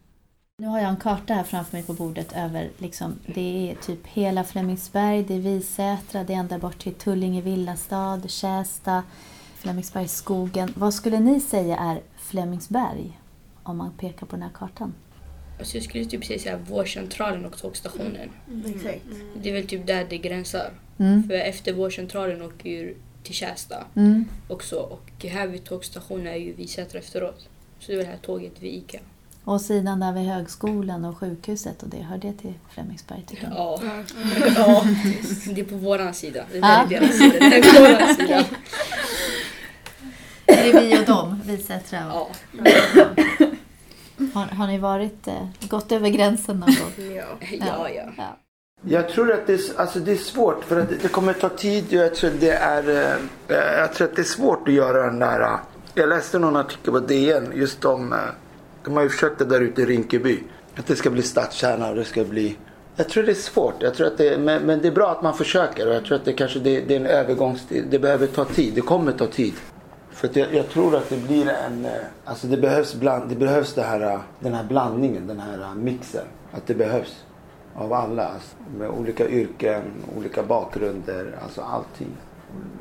Nu har jag en karta här framför mig på bordet över, liksom, det är typ hela Flemingsberg, det är Visätra, det är ända bort till Tullinge villastad, Kästa, Flemingsbergsskogen. Vad skulle ni säga är Flemingsberg om man pekar på den här kartan? Alltså jag skulle typ säga vårdcentralen och tågstationen. Mm. Exakt. Det är väl typ där det gränsar. Mm. För efter vårdcentralen åker ju till Kästa Mm. också. Och här vid tågstationen är ju Visätra efteråt. Så det är väl här tåget vid ICA. Och sidan där vid högskolan och sjukhuset och det, hör det till Flemingsberg tycker ni? Ja. ja. Det är på våran sida. Det Ja. är deras sida. Det är på våran sida. Det är vi och dem, Visätra och... Ja. Har, har ni varit, eh, gått över gränsen någon gång? Ja. Ja, ja. ja. Jag tror att det är, alltså det är svårt för att det- kommer ta tid. Jag tror, det är, eh, jag tror att det är svårt att göra den där. eh, Jag läste någon artikel på DN just om, de har ju försökt det där ute i Rinkeby. Att det ska bli stadskärna och det ska bli jag tror det är svårt. Jag tror att det, men, men det är bra att man försöker och jag tror att det kanske det, det är en övergångstid. Det behöver ta tid. Det kommer ta tid. För att jag, jag tror att det blir en... Eh, alltså det behövs, bland, det behövs det här, eh, den här blandningen, den här eh, mixen. Att det behövs av alla. Alltså, med olika yrken, olika bakgrunder, alltså allting.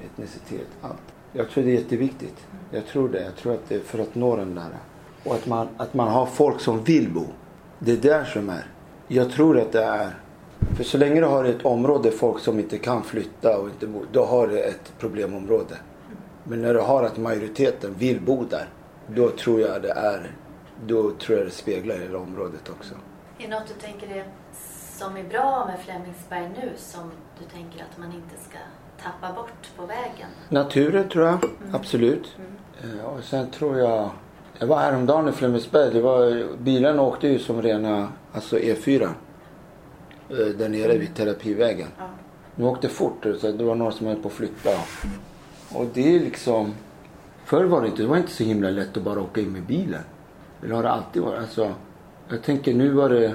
Etnicitet, allt. Jag tror det är jätteviktigt. Jag tror det. Jag tror att det är för att nå den där. Och att man, att man har folk som vill bo. Det är där som är. Jag tror att det är. För så länge du har ett område folk som inte kan flytta och inte bo, då har du ett problemområde. Men när du har att majoriteten vill bo där, då tror jag det är, då tror jag det speglar hela området också. Är det något du tänker är som är bra med Flemingsberg nu som du tänker att man inte ska tappa bort på vägen? Naturen tror jag, absolut. Eh, Och sen tror jag, jag var häromdagen i Flemingsberg, det var, bilarna åkte ju som rena, alltså E4. eh, Där nere vid terapivägen. De åkte fort, så det var några som höll på att flytta. Och det är liksom, förr var det inte, det var inte så himla lätt att bara åka in med bilen. Det har det alltid varit. Alltså, jag tänker nu var det,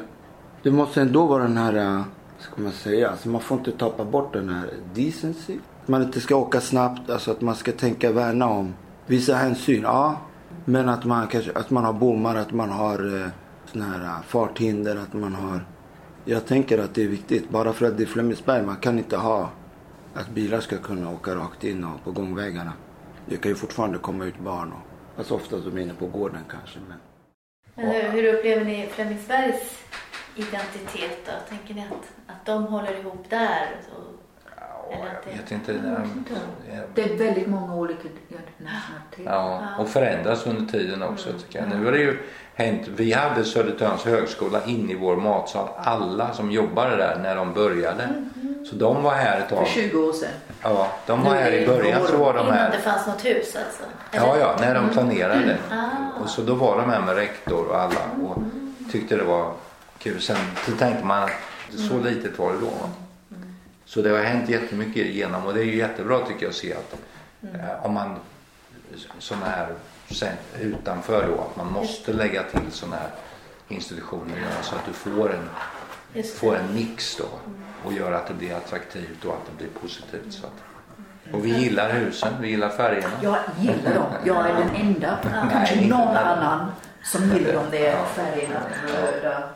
det måste ändå vara den här, eh, ska man säga, alltså man får inte tappa bort den här decency. Att man inte ska åka snabbt, alltså att man ska tänka värna om vissa hänsyn, ja. Men att man kanske, att man har bommar, att man har eh, såna här eh, farthinder, att man har jag tänker att det är viktigt. Bara för att det är Flemingsberg, man kan inte ha att bilar ska kunna åka rakt in och på gångvägarna. Det kan ju fortfarande komma ut barn. Och, alltså ofta de är inne på gården kanske. Men... Men hur, hur upplever ni Flemingsbergs identitet då? Tänker ni att, att de håller ihop där? Och, eller att Jag vet inte. Det är väldigt många olika nationaliteter. Ja, och förändras under tiden också tycker jag. Nu har det ju hänt. Vi hade Södertörns högskola inne i vår matsal. Alla som jobbade där när de började. Så de var här ett För tag. 20 år sedan. Ja, de var här i början så var de Innan det här. fanns något hus alltså? Ja, ja, när de planerade. Ah. Och så då var de här med rektor och alla och tyckte det var kul. Sen så tänkte man att så litet var det då. va. Så det har hänt jättemycket igenom och det är ju jättebra tycker jag att se att eh, om man här sen, utanför då att man måste lägga till sådana här institutioner ja, så att du får en, det. får en mix då och gör att det blir attraktivt och att det blir positivt. Så att, och vi gillar husen, vi gillar färgerna. Jag gillar dem. Jag är den enda, kanske inte någon den. annan, som gillar de där färgerna. Röda,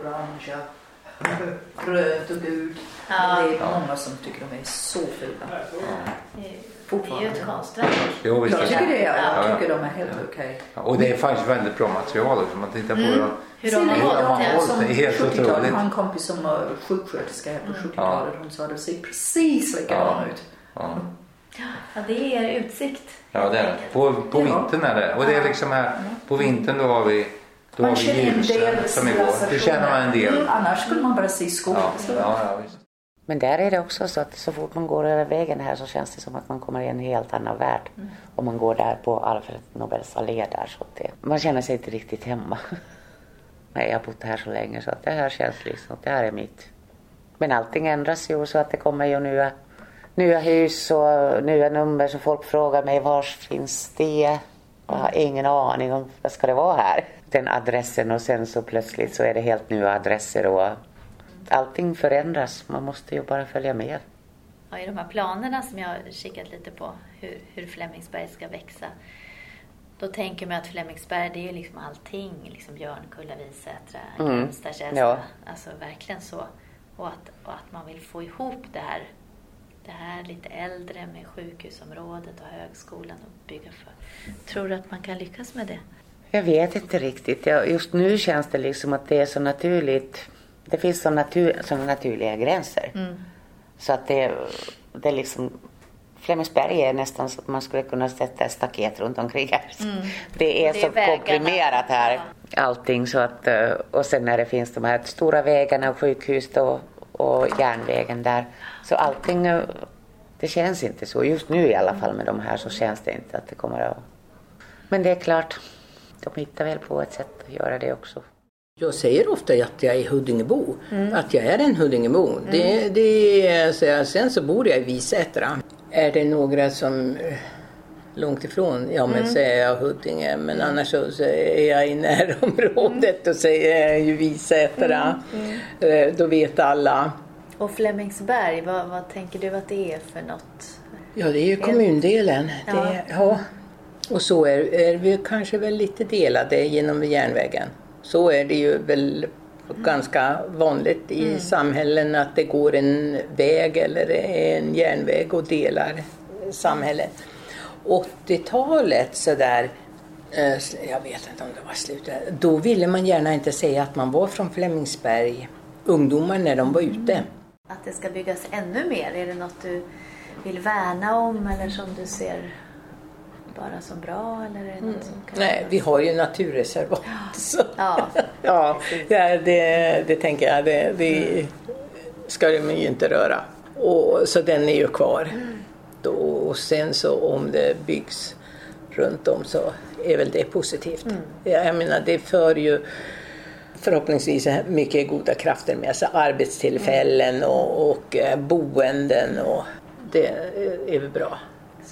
orangea, rött och gult. Ja. Det är många som tycker de är så fula. Det är ju ett konstverk. Jo, visst är Jag det tycker det. är- Ja, ja. Jag tycker de är helt okej. Ja, Och det är faktiskt väldigt bra material också. Om man tittar på det. Hur de har Hur de hållit har det. hållit Som det är helt 70-talet, otroligt. jag har en kompis som var sjuksköterska här på 70-talet. Hon sa det ser precis likadan ut. Ja. Ja, det är utsikt. Ja, det är det. På, på vintern är det. Och det är liksom här, på vintern då har vi, då har Man vi känner en ljusen del som igår. Det känner man en del. Mm, annars skulle man bara se skog. Ja, ja, ja, visst. Men där är det också så att så fort man går över vägen här så känns det som att man kommer i en helt annan värld. Om man går där på Alfred Nobels allé där så det, man känner sig inte riktigt hemma. Nej, jag har bott här så länge så att det här känns liksom, det här är mitt. Men allting ändras ju så att det kommer ju nya, nya hus och nya nummer så folk frågar mig var finns det? Jag har ingen aning om vad ska det vara här. Den adressen och sen så plötsligt så är det helt nya adresser och allting förändras. Man måste ju bara följa med. Ja, I de här planerna som jag har kikat lite på, hur, hur Flemingsberg ska växa. Då tänker man att Flemingsberg, det är ju liksom allting. Liksom Björnkulla, Visätra, Mm. Grimsta, Kästa. Ja. Alltså verkligen så. Och att, och att man vill få ihop det här det här lite äldre med sjukhusområdet och högskolan och bygga för. Tror du att man kan lyckas med det? Jag vet inte riktigt. Just nu känns det liksom att det är så naturligt. Det finns så natur, såna naturliga gränser. Mm. Så att det, det är liksom Flemingsberg är nästan så att man skulle kunna sätta ett staket runt omkring här. Mm. Det är det så är komprimerat här allting så att eh, och sen när det finns de här stora vägarna och sjukhus och, och järnvägen där så allting eh, det känns inte så just nu i alla fall med de här så känns det inte att det kommer att men det är klart de hittar väl på ett sätt att göra det också. Jag säger ofta att jag är Huddingebo, mm. att jag är en Huddingebo. Mm. Det, det, så sen så bor jag i Visätra. Är det några som eh, långt ifrån, ja men mm. säger jag Huddinge men mm. annars så, så, är jag i närområdet och säger jag ju Visätra. Mm. Mm. Eh, då vet alla. Och Flemingsberg, vad, vad tänker du att det är för något? Ja det är ju kommundelen. Ja. Det, ja. Och så är, är vi kanske väl lite delade genom järnvägen. Så är det ju väl ganska vanligt i mm. samhällen att det går en väg eller en järnväg och delar samhället. 80-talet sådär, eh, jag vet inte om det var slutet, då ville man gärna inte säga att man var från Flemingsberg, ungdomar när de var ute. Att det ska byggas ännu mer, är det något du vill värna om eller som du ser bara som bra? Eller är det mm. som Nej, vi har ju naturreservat. Ja, ja. ja det, det tänker jag. Det, det mm. ska de ju inte röra. Och, så den är ju kvar. Mm. Då, och sen så om det byggs runt om så är väl det positivt. Mm. Jag menar det för ju förhoppningsvis mycket goda krafter med sig. Arbetstillfällen mm. och, och eh, boenden och det är väl bra.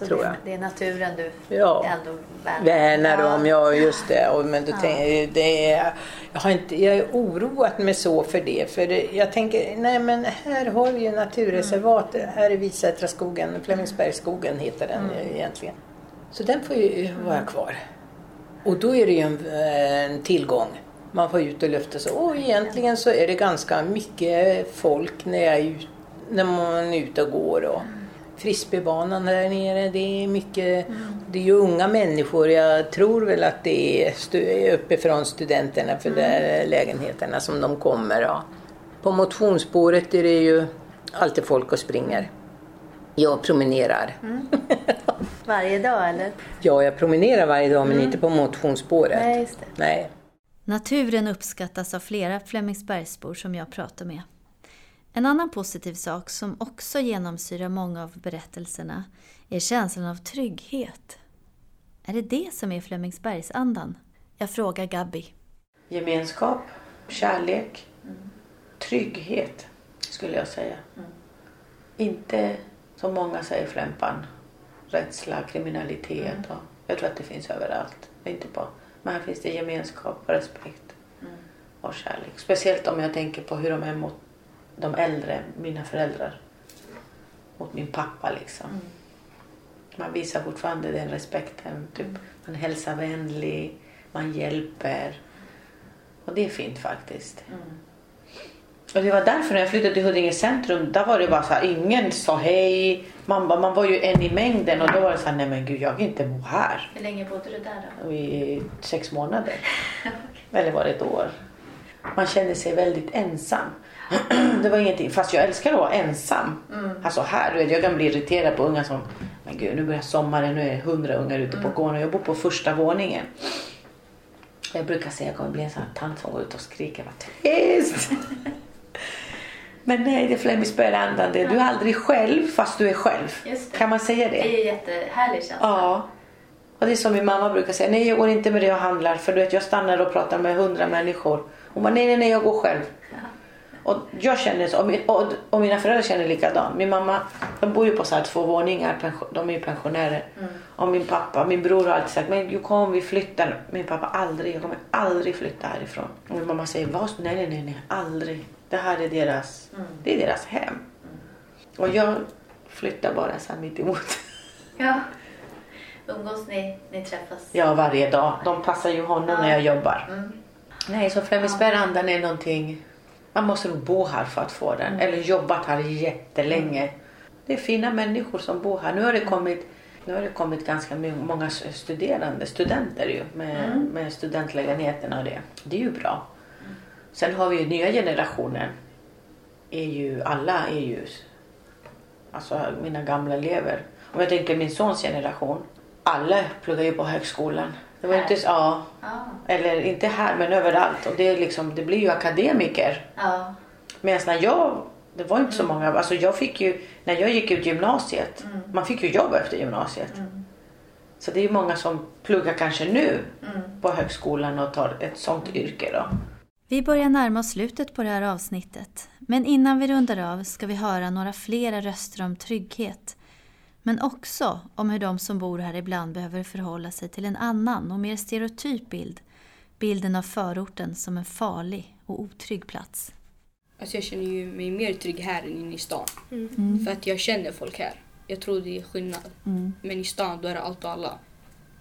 Så tror det, jag. det är naturen du ja. ändå värnar, värnar om? Ja, just det. Och, men då ja. tänker, det är, jag, har inte, jag är oroat mig så för det. För jag tänker, nej men här har vi ju naturreservat. Mm. Här är Visätraskogen, Flemingsbergsskogen heter den mm. egentligen. Så den får ju vara kvar. Och då är det ju en, en tillgång. Man får ut och lufta sig. Och egentligen så är det ganska mycket folk när, jag är ut, när man är ute och går. Och, mm frisbeebanan där nere. Det är mycket, mm. det är ju unga människor. Jag tror väl att det är stu, uppifrån studenterna för mm. där lägenheterna som de kommer. Ja. På motionsspåret är det ju alltid folk och springer. Jag promenerar. Mm. Varje dag eller? Ja, jag promenerar varje dag men mm. inte på motionsspåret. Nej, just det. Nej. Naturen uppskattas av flera Flemingsbergsbor som jag pratar med. En annan positiv sak som också genomsyrar många av berättelserna är känslan av trygghet. Är det det som är Flemingsbergsandan? Jag frågar Gabby. Gemenskap, kärlek, mm. trygghet skulle jag säga. Mm. Inte som många säger Flämpan, rädsla, kriminalitet. Mm. Och jag tror att det finns överallt. Inte bara. Men här finns det gemenskap, respekt mm. och kärlek. Speciellt om jag tänker på hur de är mot de äldre, mina föräldrar. Mot min pappa liksom. Mm. Man visar fortfarande den respekten. Typ, man hälsar vänlig, man hjälper. Och det är fint faktiskt. Mm. Och det var därför när jag flyttade till Huddinge centrum, där var det bara så här, ingen sa hej. Man, man var ju en i mängden och då var det så här, nej men gud jag vill inte bo här. Hur länge bodde du där då? I sex månader. Eller var det ett år. Man kände sig väldigt ensam. Det var ingenting. Fast jag älskar att vara ensam. Mm. Alltså här, du vet, jag kan bli irriterad på unga som, men gud nu börjar sommaren, nu är det hundra ungar ute på mm. gården och jag bor på första våningen. Jag brukar säga att jag kommer bli en sån här tant som går ut och skriker, var tyst! men nej, det är Flemingsbergandan. Du är aldrig själv fast du är själv. Kan man säga det? Det är en jättehärlig känsla. Ja. Och det är som min mamma brukar säga, nej jag går inte med det och handlar för du vet jag stannar och pratar med hundra människor. Hon bara, nej nej nej jag går själv. Och jag känner så, och, och, mina föräldrar känner likadant. Min mamma, de bor ju på så här två våningar, de är ju pensionärer. Mm. Och min pappa, min bror har alltid sagt, men kom vi flyttar. Min pappa aldrig, jag kommer aldrig flytta härifrån. Och min mamma säger, Vad? nej nej nej, nej aldrig. Det här är deras, mm. det är deras hem. Mm. Och jag flyttar bara så här mitt emot. Ja. Umgås ni, ni träffas? Ja, varje dag. De passar ju honom ja. när jag jobbar. Mm. Nej, så Flemingsbergandan är någonting man måste nog bo här för att få den. Mm. Eller jobbat här jättelänge. Mm. det är fina människor som bor här. Nu har det kommit, nu har det kommit ganska många studerande, studenter ju med, mm. med studentlägenheterna och det. Det är ju bra. Sen har vi ju nya generationen. Är ju, alla är ju, alltså mina gamla elever. Om jag tänker min sons generation. Alla pluggar ju på högskolan. Det var inte, ja, ah. Eller inte här men överallt. Och det, är liksom, det blir ju akademiker. Ah. Medan när jag, det var inte så mm. många, alltså jag fick ju, när jag gick ut gymnasiet, mm. man fick ju jobb efter gymnasiet. Mm. Så det är många som pluggar kanske nu mm. på högskolan och tar ett sånt yrke då. Vi börjar närma oss slutet på det här avsnittet. Men innan vi rundar av ska vi höra några flera röster om trygghet. Men också om hur de som bor här ibland behöver förhålla sig till en annan och mer stereotyp bild. Bilden av förorten som en farlig och otrygg plats. Alltså jag känner ju mig mer trygg här än inne i stan. Mm. För att jag känner folk här. Jag tror det är skillnad. Mm. Men i stan då är det allt och alla.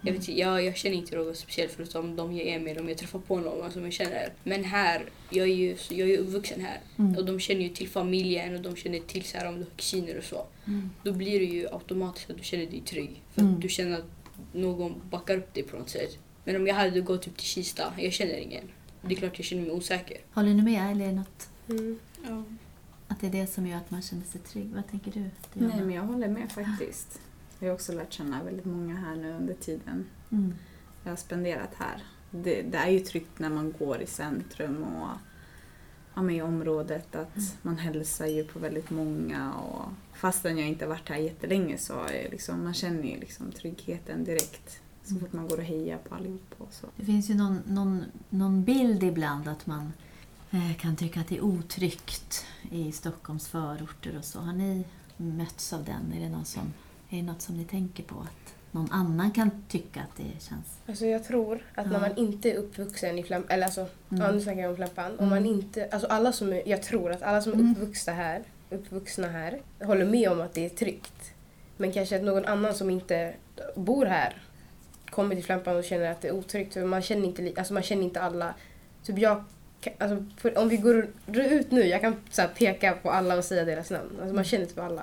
Jag, vet, jag, jag känner inte något speciellt förutom de jag är med, om jag träffar på någon som jag känner. Men här, jag är ju, jag är uppvuxen här. Mm. Och de känner ju till familjen och de känner till så här, om du har kusiner och så. Mm. Då blir det ju automatiskt att du känner dig trygg. För mm. du känner att någon backar upp dig på något sätt. Men om jag hade gått upp till Kista, jag känner ingen. Det är klart jag känner mig osäker. Håller ni med? Eller är det något? Mm. Ja. Att det är det som gör att man känner sig trygg. Vad tänker du? Nej, men jag håller med faktiskt. Jag har också lärt känna väldigt många här nu under tiden mm. jag har spenderat här. Det, det, är ju tryggt när man går i centrum och ja, i området att mm. man hälsar ju på väldigt många och fastän jag inte varit här jättelänge så liksom, man känner ju liksom tryggheten direkt så fort man går och hejar på allihop. Och så. Det finns ju någon, någon, någon bild ibland att man eh, kan tycka att det är otryggt i Stockholms förorter och så. Har ni mötts av den? Är det någon som är det något som ni tänker på? Att någon annan kan tycka att det känns... Alltså jag tror att ja. när man inte är uppvuxen i Flampan, eller alltså, mm. ja, nu snackar jag om Flampan. Mm. Om man inte, alltså alla som är, jag tror att alla som är mm. uppvuxna här, uppvuxna här håller med om att det är tryggt. Men kanske att någon annan som inte bor här kommer till Flampan och känner att det är otryggt. För man känner inte, alltså man känner inte alla. Typ jag, alltså, om vi går ut nu, jag kan så peka på alla och säga deras namn. Alltså man känner typ alla.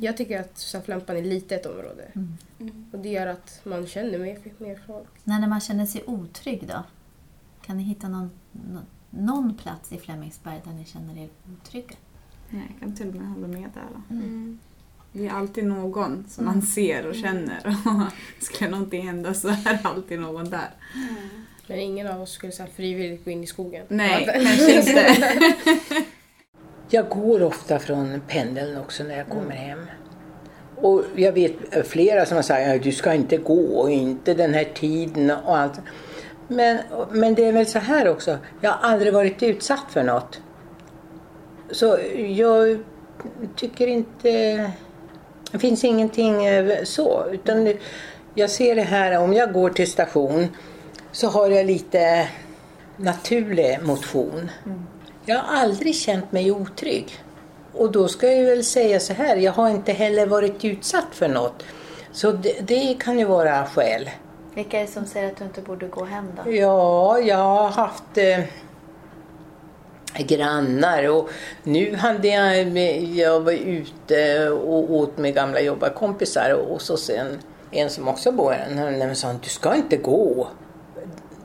Jag tycker att Safflampan är litet område. Mm. Mm. Och det gör att man känner mer, mer folk. när man känner sig otrygg då? Kan ni hitta någon, någon, någon plats i Flemingsberg där ni känner er otrygga? Nej, jag kan till och med hålla med där. Mm. Det är alltid någon som man ser och känner. Och skulle någonting hända så är det alltid någon där. Men ingen av oss skulle så frivilligt gå in i skogen? Nej, kanske inte. Jag går ofta från pendeln också när jag kommer mm. hem. Och jag vet flera som har sagt att du ska inte gå inte den här tiden och allt. Men, men det är väl så här också. Jag har aldrig varit utsatt för något. Så jag tycker inte... Det finns ingenting eh, så. Utan jag ser det här om jag går till station så har jag lite naturlig motion. Mm. Jag har aldrig känt mig otrygg. Och då ska jag väl säga så här, jag har inte heller varit utsatt för något. Så det, det kan ju vara skäl. Vilka är det som säger att du inte borde gå hem då? Ja, jag har haft eh, grannar och nu hade jag, jag var ute och åt med gamla jobbarkompisar och så sen en som också bor här, han sa du ska inte gå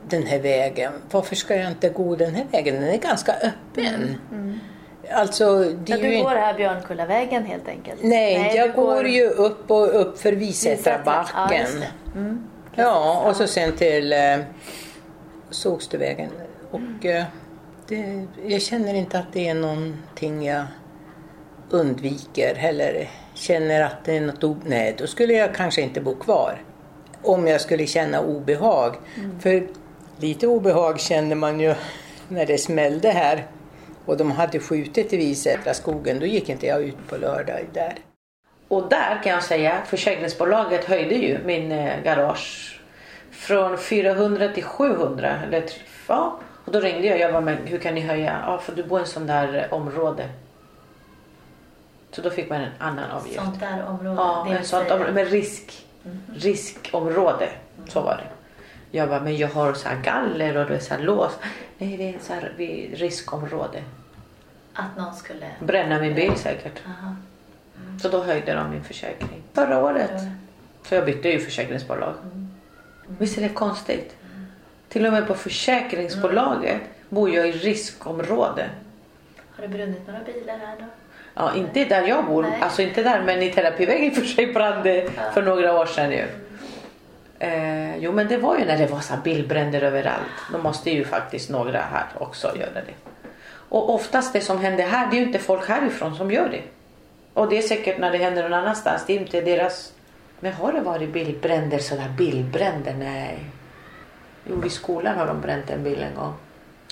den här vägen. Varför ska jag inte gå den här vägen? Den är ganska öppen. Mm. mm. Alltså, det ja, du går här Björnkullavägen helt enkelt? Nej, Nej jag går... går... ju upp och upp för Visätrabacken. Ja, mm. ja, och så sen till eh, Sågstuvägen. Och mm. eh, det, jag känner inte att det är någonting jag undviker eller känner att det är något Nej, då skulle jag kanske inte bo kvar. Om jag skulle känna obehag. Mm. För lite obehag kände man ju när det smällde här och de hade skjutit i Visätra skogen. Då gick inte jag ut på lördag där. Och där kan jag säga, försäkringsbolaget höjde ju min eh, garage från 400 till 700. Eller, ja. Och då ringde jag. Jag bara, men hur kan ni höja? Ja, för du bor i en sån där område. Så då fick man en annan avgift. Sånt där område? Ja, en sånt område med risk. Mm. Riskområde. Så var det. Jag bara, men jag har så här galler och det är så här lås. Nej, det är så här riskområde. Att någon skulle... Bränna min bil säkert. Aha. Så då höjde de min försäkring. Förra året. Så jag bytte ju försäkringsbolag. Visst är det konstigt? Till och med på försäkringsbolaget bor jag i riskområde. Har det brunnit några bilar här då? Ja, inte där jag bor. Nej. Alltså inte där, men i Terapivägen för sig brann det för några år sedan ju. Eh, jo, men det var ju när det var så här bilbränder överallt. Då måste ju faktiskt några här också göra det. Och oftast det som händer här, det är ju inte folk härifrån som gör det. Och det är säkert när det händer någon annanstans, det är inte deras... Men har det varit bilbränder, sådana bilbränder? Nej. Jo, i skolan har de bränt en bil en gång.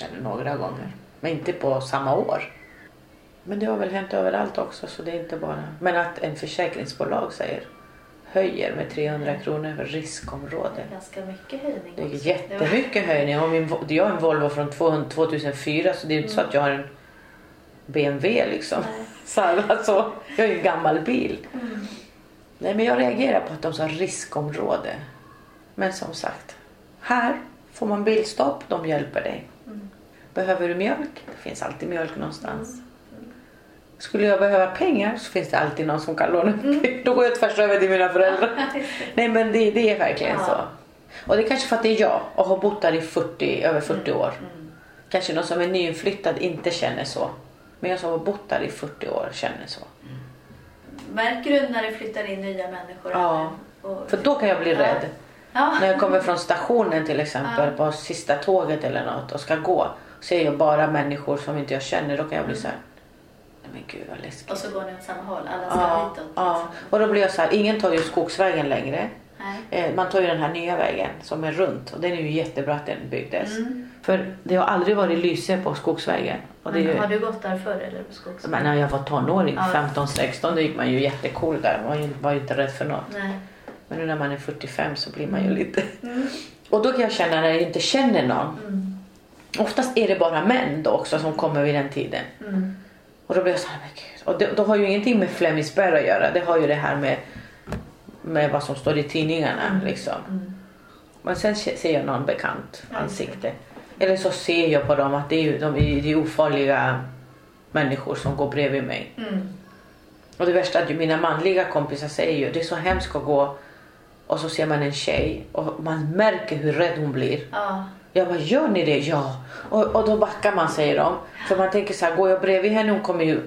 Eller några gånger. Men inte på samma år. Men det har väl hänt överallt också så det är inte bara. Men att en försäkringsbolag säger höjer med 300 kronor för riskområde. Ganska mycket höjning Det är jättemycket höjning. Min, jag har en Volvo från 200 2004 så det är inte så att jag har en BMW liksom. Så alltså, jag är ju en gammal bil. Nej men jag reagerar på att de sa riskområde. Men som sagt, här får man bilstopp, de hjälper dig. Behöver du mjölk? Det finns alltid mjölk någonstans. Skulle jag behöva pengar så finns det alltid någon som kan låna mig. Då går jag tvärs över till mina föräldrar. Nej men det, det är verkligen så. Och det är kanske för att det är jag och har bott där i 40, över 40 år. Kanske någon som är nyinflyttad inte känner så. Men jag som har bott där i 40 år känner så. Märker du när det flyttar in nya människor? Ja. Och- För då kan jag bli Ja. rädd. Ja. När jag kommer från stationen till exempel på sista tåget eller något och ska gå. Ser jag bara människor som inte jag känner då kan jag bli så här. Men gud vad läskigt. Och så går ni åt samma håll. Alla ska Ja, hitåt. ja. Och då blir jag så här, ingen tar ju skogsvägen längre. Nej. Eh, Man tar ju den här nya vägen som är runt och den är ju jättebra att den byggdes. Mm. För det har aldrig varit lyse på skogsvägen. Är ju... Har du gått där förr eller på skogs? Men när jag var tonåring, Ja. 15-16, då gick man ju jättecool där. Man var ju- inte rädd för något. Nej. Men nu när man är 45 så blir man ju lite... Och då kan jag känna när jag inte känner någon. Oftast är det bara män då också som kommer vid den tiden. Mm. Och då blir jag så här, men gud. Och det, då har ju ingenting med Flemingsberg att göra. Det har ju det här med, med vad som står i tidningarna liksom. Men sen se- ser jag någon bekant ansikte. Eller så ser jag på dem att det är, de är, det är ofarliga människor som går bredvid mig. Mm. Och det värsta är att ju mina manliga kompisar säger ju det är så hemskt att gå och så ser man en tjej och man märker hur rädd hon blir. Ja. Jag bara, gör ni det? Ja. Och, och då backar man säger de. För man tänker så här, går jag bredvid henne hon kommer ju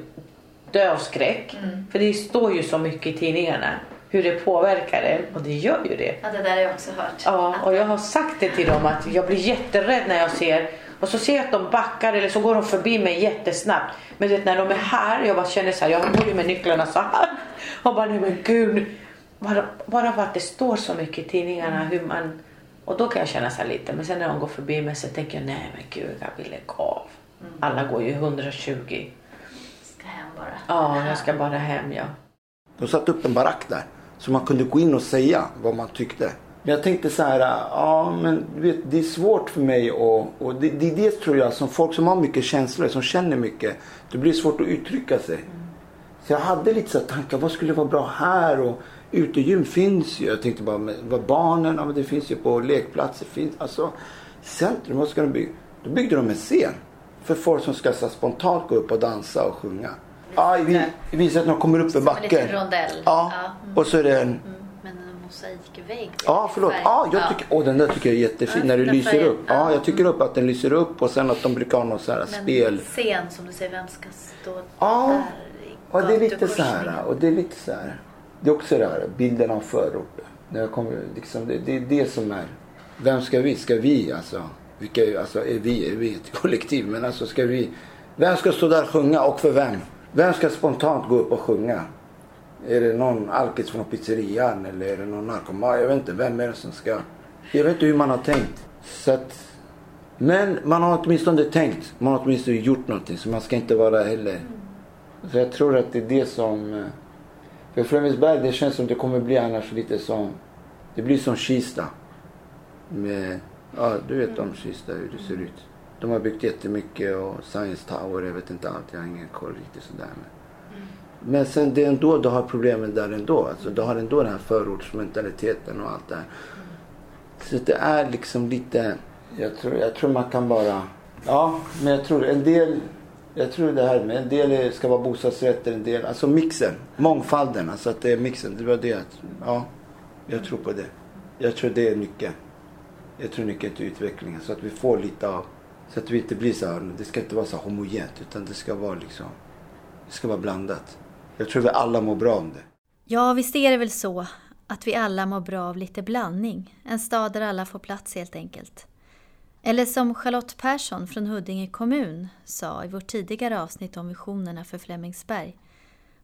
dö av skräck. För det står ju så mycket i tidningarna hur det påverkar en och det gör ju det. ja, det där har jag också hört. Ja, och jag har sagt det till dem att jag blir jätterädd när jag ser och så ser jag att de backar eller så går de förbi mig jättesnabbt. Men vet, när de är här, jag bara känner så här, jag går ju med nycklarna så här. Och bara, nej men gud. Bara, bara för att det står så mycket i tidningarna hur man... Och då kan jag känna så här lite. Men sen när de går förbi mig så tänker jag, nej men gud, jag vill lägga av. Alla går ju 120. Ska hem bara. Ja, jag ska bara hem ja. De satte upp en barack där. Så man kunde gå in och säga vad man tyckte. Men jag tänkte så här, ja men du vet, det är svårt för mig och, och det, det är det tror jag som folk som har mycket känslor, som känner mycket. Det blir svårt att uttrycka sig. Så jag hade lite så här tankar, vad skulle vara bra här? Och utegym finns ju. Jag tänkte bara, vad barnen, ja men det finns ju på lekplatser. Finns, alltså, centrum, vad ska de bygga? Då byggde de en scen. För folk som ska så spontant gå upp och dansa och sjunga. Ja, vi, vi visar att de kommer upp för Som en liten backen. rondell. Ja, Ja, mm. och så är det en... Mm. Men en mosaikvägg. Ja, förlåt. Ja, jag tycker, åh, den där tycker jag är jättefin. Ja, när det lyser färgen. upp. Ja, Ja. jag tycker upp att den lyser upp och sen att de brukar ha något så här Men spel. scen som du säger, vem ska stå Ja, där och det är lite så här. Och det är lite så här. Det är också det här bilden av förorten. När jag kommer, liksom, det, det är det som är. Vem ska vi? Ska vi alltså? Vilka alltså, är vi? Är vi ett kollektiv? Men alltså ska vi? Vem ska stå där och sjunga och för vem? Vem ska spontant gå upp och sjunga? Är det någon alkis från pizzerian eller är det någon narkoman? Jag vet inte. Vem är det som ska? Jag vet inte hur man har tänkt. Så att, men man har åtminstone tänkt. Man har åtminstone gjort någonting. Så man ska inte vara heller. Så jag tror att det är det som... För Flemingsberg det känns som det kommer bli annars lite som... Det blir som Kista. Med, ja, du vet om Kista hur det ser ut. De har byggt jättemycket och Science Tower, jag vet inte allt. Jag har ingen koll riktigt sådär. Men, men sen det är ändå du har problemen där ändå. Alltså, du har ändå den här förortsmentaliteten och allt det här. Så det är liksom lite... Jag tror, jag tror man kan bara... Ja, men jag tror en del... Jag tror det här med en del ska vara bostadsrätter, en del, alltså mixen, mångfalden, alltså att det är mixen. Det var det, ja, jag tror på det. Jag tror det är nyckeln. Jag tror nyckeln till utvecklingen så att vi får lite av, så att vi inte blir så här, det ska inte vara så homogent utan det ska vara liksom, det ska vara blandat. Jag tror vi alla mår bra om det. Ja, visst är det väl så att vi alla mår bra av lite blandning. En stad där alla får plats helt enkelt. Eller som Charlotte Persson från Huddinge kommun sa i vårt tidigare avsnitt om visionerna för Flemingsberg.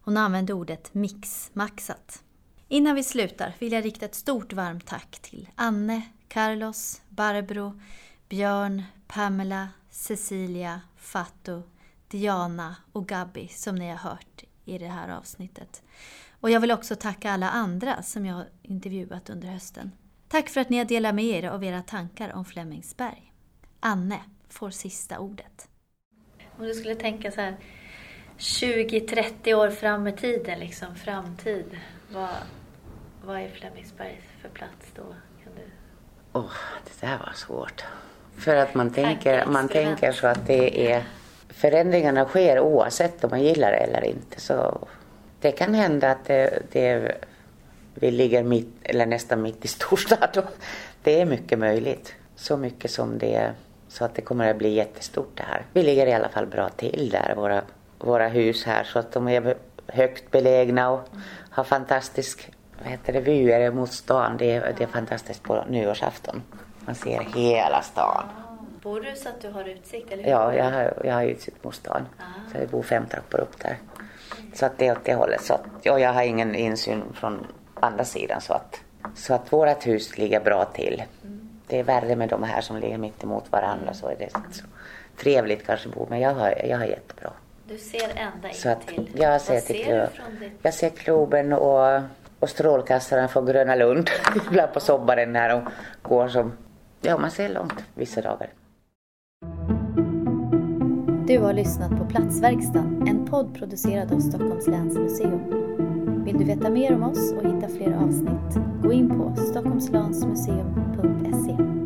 Hon använde ordet mixmaxat. Innan vi slutar vill jag rikta ett stort varmt tack till Anne, Carlos, Barbro, Björn, Pamela, Cecilia, Fatu, Diana och Gabi som ni har hört i det här avsnittet. Och jag vill också tacka alla andra som jag har intervjuat under hösten. Tack för att ni har delat med er av era tankar om Flemingsberg. Anne får sista ordet. Om du skulle tänka så här 20-30 år fram i tiden, liksom framtid. Vad, vad är Flemingsberg för plats då? Kan du... oh, det där var svårt. För att man tänker, man tänker så att det är förändringarna sker oavsett om man gillar det eller inte. Så det kan hända att det, det, vi ligger mitt, eller nästan mitt i storstad. Det är mycket möjligt. Så mycket som det är. Så att det kommer att bli jättestort det här. Vi ligger i alla fall bra till där, våra, våra hus här. Så att de är högt belägna och har fantastisk vad heter det, vyer mot stan. Det är, det är fantastiskt på nyårsafton. Man ser hela stan. Bor du så att du har utsikt? Eller ja, jag har, jag har utsikt mot stan. Ah. Så jag bor fem trappor upp där. Så att det är åt det hållet. Så att, och jag har ingen insyn från andra sidan. Så att, så att vårt hus ligger bra till. Det är värre med de här som ligger mitt emot varandra. Så är det så trevligt kanske att bo. Men jag har, jag har jättebra. Du ser ända in så att, till... Jag ser, Vad till, ser du från ditt... Jag ser Globen och, och strålkastaren från Gröna Lund. Ibland på sommaren när de går som... Ja, man ser långt vissa dagar. Du har lyssnat på Platsverkstan, en podd producerad av Stockholms läns museum. Vill du veta mer om oss och hitta fler avsnitt? Gå in på stockholmslansmuseum.se